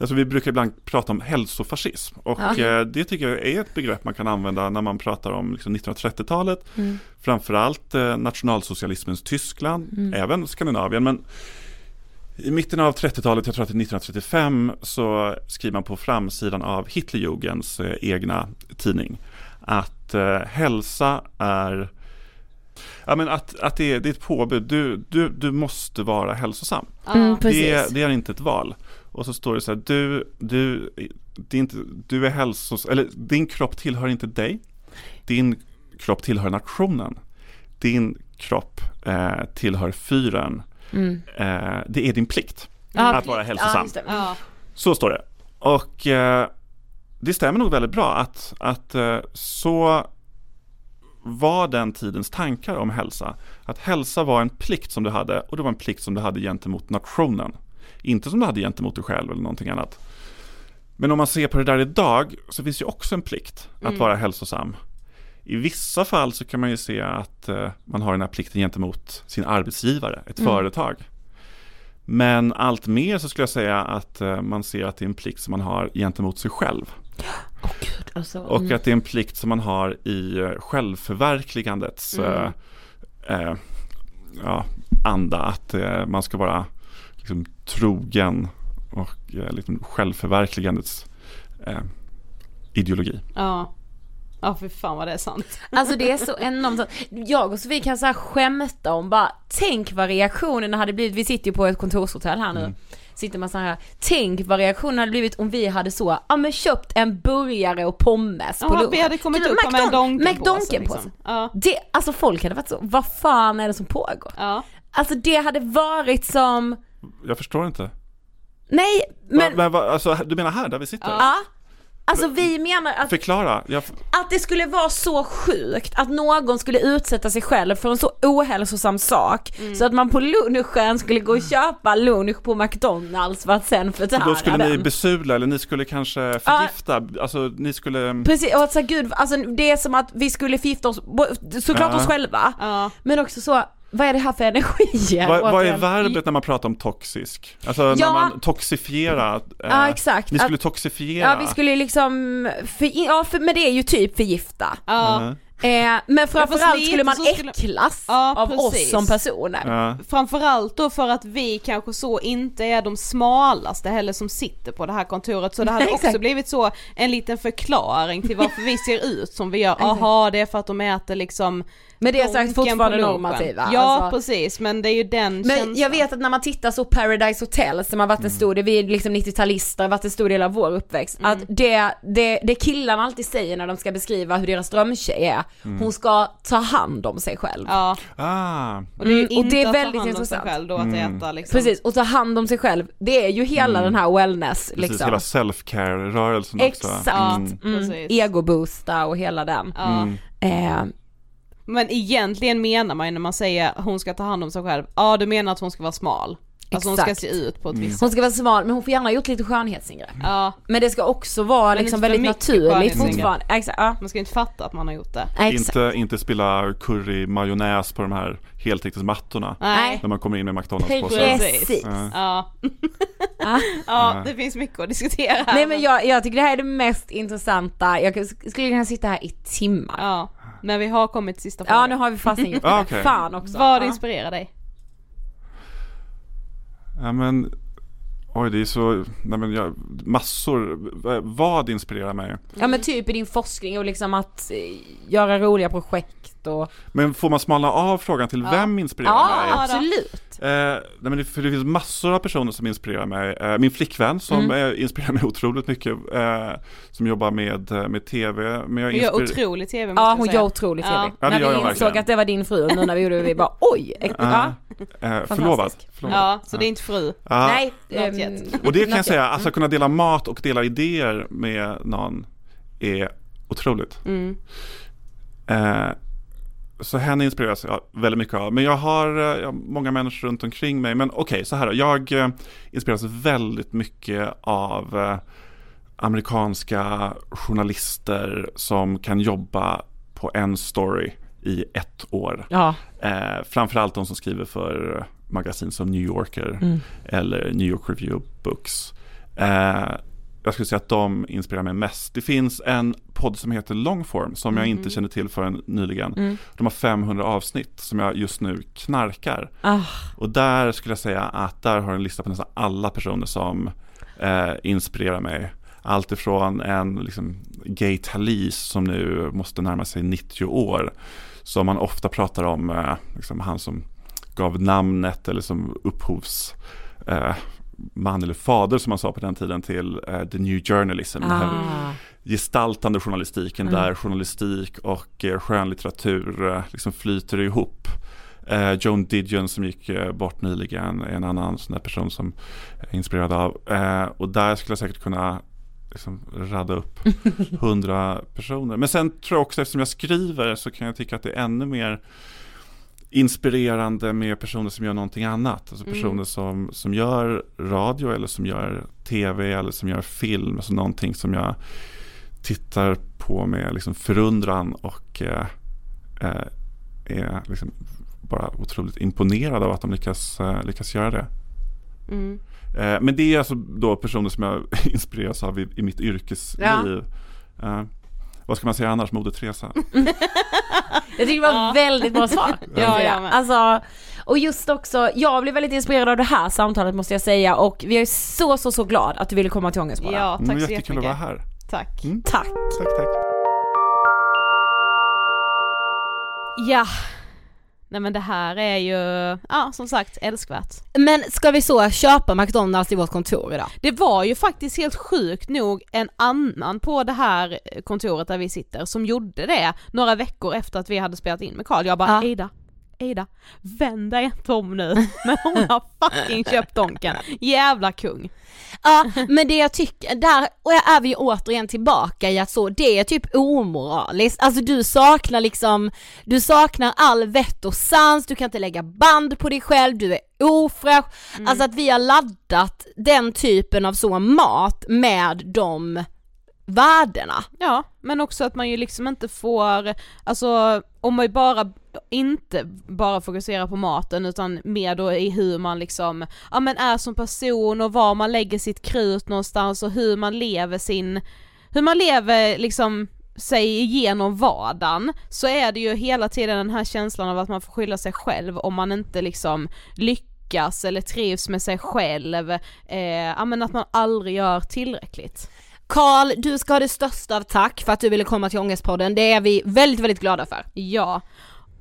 Alltså vi brukar ibland prata om hälsofascism och Ja. eh, det tycker jag är ett begrepp man kan använda när man pratar om liksom 1930-talet. Mm. Framförallt eh, nationalsocialismens Tyskland, Mm. även Skandinavien. Men i mitten av 30-talet, jag tror att det är 1935, så skriver man på framsidan av Hitlerjugens eh, egna tidning att eh, hälsa är Ja men att, att det, är, det är ett påbud, du, du, du måste vara hälsosam. Mm. Det, det är inte ett val. Och så står det så här, du, du, det är inte, du är hälsos, eller din kropp tillhör inte dig. Din kropp tillhör nationen. Din kropp eh, tillhör fyren. Mm. Eh, det är din plikt Ja, att vara hälsosam. Ja. Så står det. Och eh, det stämmer nog väldigt bra att, att eh, så var den tidens tankar om hälsa. Att hälsa var en plikt som du hade och det var en plikt som du hade gentemot nationen. Inte som du hade gentemot dig själv eller någonting annat. Men om man ser på det där idag så finns ju också en plikt att Mm. vara hälsosam. I vissa fall så kan man ju se att eh, man har den här plikten gentemot sin arbetsgivare, ett Mm. företag. Men allt mer så skulle jag säga att eh, man ser att det är en plikt som man har gentemot sig själv. Åh gud, alltså. Och mm. att det är en plikt som man har i eh, självförverkligandets eh, eh, ja, anda. Att eh, man ska vara liksom, trogen och eh, liksom, självförverkligandets eh, ideologi. Ja. Ja för fan vad det är sant. Alltså det är så enormt sant. Jag och Sofie kan så här skämta om bara, tänk vad reaktionen hade blivit, vi sitter ju på ett kontorshotell här nu. Mm. Sitter man så här, tänk vad reaktionen hade blivit om vi hade så, ja men köpt en burgare och pommes på Ja, lunchen. vi hade kommit upp med en Donken-påse, McDonken-påse. liksom. Ja. Det, alltså folk hade varit så, vad fan är det som pågår? Ja. Alltså det hade varit som, Jag förstår inte. nej Men, men, men, alltså, du menar här där vi sitter? ja. Alltså vi menar att Förklara. Jag, Att det skulle vara så sjukt att någon skulle utsätta sig själv för en så ohälsosam sak Mm. så att man på lunchen skulle gå och köpa lunch på McDonalds för att sen förtära då skulle ni den. besudla eller ni skulle kanske förgifta. Alltså ni skulle... Precis, och att så gud, alltså det är som att vi skulle förgifta oss, såklart Ja. oss själva, Ja. men också så, vad är det här för energier? Vad, vad är verbet när man pratar om toxisk? Alltså Ja. när man toxifiera. eh, Ja, exakt. Ni skulle Att- toxifiera. Ja vi skulle liksom, för, ja för, men det är ju typ förgifta. Ja. Mhm. Eh, men framförallt lite skulle man äcklas Ja, av precis. oss som personer. Ja. Framförallt då för att vi kanske så inte är de smalaste heller som sitter på det här kontoret så det hade [LAUGHS] också blivit så en liten förklaring till varför vi ser ut som vi gör. Aha det är för att de äter liksom Men det är sagt donken fortfarande normativa. Ja alltså. precis, men det är ju den Men känslan. jag vet att när man tittar så Paradise Hotel som har varit en stor del, vi är liksom 90-talister, har varit en stor del av vår uppväxt, Mm. att det, det, det killarna alltid säger när de ska beskriva hur deras drömtjej är, hon ska ta hand om sig själv. Ja, Ah, och det är ju Mm, och det är ta väldigt hand om sig intressant. själv då att Mm. äta liksom. Precis, och ta hand om sig själv, det är ju hela den här wellness precis, liksom. hela self-care-rörelsen också. Exakt, Mm. mm, egoboosta och hela den. Mm. Eh, Men egentligen menar man ju när man säger hon ska ta hand om sig själv, ja du menar att hon ska vara smal. Alltså hon ska se ut på ett visst hon sätt. ska vara smal men hon får gärna ha gjort lite skönhetsingrepp. Ja, Men det ska också vara Men liksom väldigt naturligt fortfarande. Exakt, ja. man ska inte fatta att man har gjort det. Exakt. Inte, inte spilla curry majonnäs på de här heltäckningsmattorna. Nej. När man kommer in med McDonalds-påsar. Precis. Ja. Ja. Ja. ja, det finns mycket att diskutera här. Nej men jag, jag tycker det här är det mest intressanta, jag skulle kunna sitta här i timmar. Ja, men vi har kommit till sista frågan. nu har vi fastnat gjort [LAUGHS] Ah, det. okej. Fan också. Vad Ja. inspirerar dig? Ja men, oj det är så, nej men jag, massor, vad inspirerar mig? Ja men typ i din forskning och liksom att eh, göra roliga projekt och Men får man smalna av frågan till vem inspirerar Ja mig? absolut. Eh, nej men det, för det finns massor av personer som inspirerar mig. Eh, min flickvän som Mm. eh, inspirerar mig otroligt mycket, eh, som jobbar med, eh, med TV. Men jag Hon gör inspir- otrolig TV måste Ja jag hon säga. gör otroligt Ja. trevligt. Ja, det När vi jag insåg verkligen. att det var din fru nu när vi gjorde det, vi bara oj! Ja. Ja. Eh, förlovad. förlovad. Ja, så det är inte fru. Ja. Nej. Yet. Och det kan jag säga, alltså kunna dela mat och dela idéer med någon är otroligt. Mm. Eh, så henne inspireras jag väldigt mycket av. Men jag har, eh, jag har många människor runt omkring mig. Men okej, så här då. Jag eh, inspireras väldigt mycket av eh, amerikanska journalister som kan jobba på en story i ett år. Ja. Eh, framförallt de som skriver för magasin som New Yorker Mm. eller New York Review Books. Eh, jag skulle säga att de inspirerar mig mest. Det finns en podd som heter Longform som jag inte kände till förrän nyligen. Mm. De har 500 avsnitt som jag just nu knarkar. Ah. Och där skulle jag säga att där har jag en lista på nästan alla personer som eh, inspirerar mig. Allt ifrån en liksom, Gay Talese som nu måste närma sig 90 år. Som man ofta pratar om, eh, liksom han som gav namnet eller som upphovs eh, man eller fader som man sa på den tiden till eh, The New Journalism. Den här Ah. gestaltande journalistiken Mm. där journalistik och eh, skönlitteratur eh, liksom flyter ihop. Eh, Joan Didion som gick eh, bort nyligen är en annan sån person som är inspirerad av. Och där skulle jag säkert kunna liksom radda upp [LAUGHS] hundra personer. Men sen tror jag också eftersom jag skriver så kan jag tycka att det är ännu mer inspirerande med personer som gör någonting annat. Alltså Mm. personer som, som gör radio eller som gör tv eller som gör film. Alltså någonting som jag tittar på med liksom förundran och eh, eh, är liksom bara otroligt imponerad av att de lyckas, eh, lyckas göra det. Mm. Eh, men det är alltså då personer som jag [LAUGHS] inspireras av i, i mitt yrkesliv. Eh, vad ska man säga annars? Moder Teresa. [LAUGHS] Jag tycker det var väldigt bra svar. [LAUGHS] Ja, jag med. Alltså, och just också, jag blev väldigt inspirerad av det här samtalet måste jag säga och vi är så så så glad att du ville komma till Ångestpodden. Ja, tack Mm, så jättekul att vara jättemycket. här. Tack. Mm. Tack. Tack, tack. Ja. Nej men det här är ju, ja som sagt älskvärt. Men ska vi så köpa McDonalds i vårt kontor idag? Det var ju faktiskt helt sjukt nog en annan på det här kontoret där vi sitter som gjorde det några veckor efter att vi hade spelat in med Karl. Jag bara, Ja. Ida, Ida, vänd dig inte om nu. Men hon har [LAUGHS] fucking köpt Donken. Jävla kung. Ja, men det jag tycker, där och är vi ju återigen tillbaka i att så, det är typ omoraliskt, alltså du saknar liksom, du saknar all vett och sans, du kan inte lägga band på dig själv, du är ofräsch, alltså att vi har laddat den typen av så mat med de värdena. Ja, men också att man ju liksom inte får, alltså om man ju bara, inte bara fokuserar på maten utan mer då i hur man liksom, ja men är som person och var man lägger sitt krut någonstans och hur man lever sin, hur man lever liksom sig igenom vardagen så är det ju hela tiden den här känslan av att man får skylla sig själv om man inte liksom lyckas eller trivs med sig själv, eh, ja men att man aldrig gör tillräckligt. Karl, du ska ha det största av tack för att du ville komma till Ångestpodden, det är vi väldigt, väldigt glada för. Ja,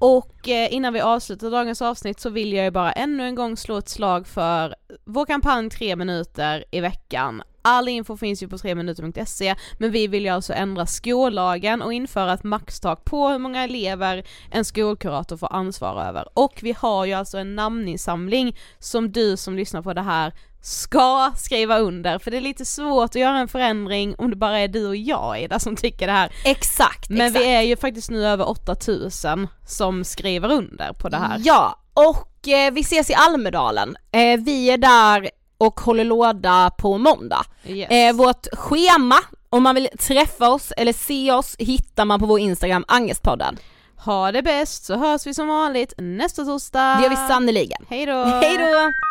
och eh, innan vi avslutar dagens avsnitt så vill jag ju bara ännu en gång slå ett slag för vår kampanj 3 minuter i veckan. All info finns ju på 3minuter.se men vi vill ju alltså ändra skollagen och införa ett maxtak på hur många elever en skolkurator får ansvara över. Och vi har ju alltså en namninsamling som du som lyssnar på det här ska skriva under för det är lite svårt att göra en förändring om det bara är du och jag Ida som tycker det här. Exakt, Men exakt. vi är ju faktiskt nu över 8000 som skriver under på det här. Ja, och eh, vi ses i Almedalen. Eh, vi är där och håller låda på måndag. Yes. Eh, vårt schema, om man vill träffa oss eller se oss, hittar man på vår Instagram, Angestpodden. Ha det bäst så hörs vi som vanligt nästa torsdag. Det gör vi sannoliken. Hej då! Hej då!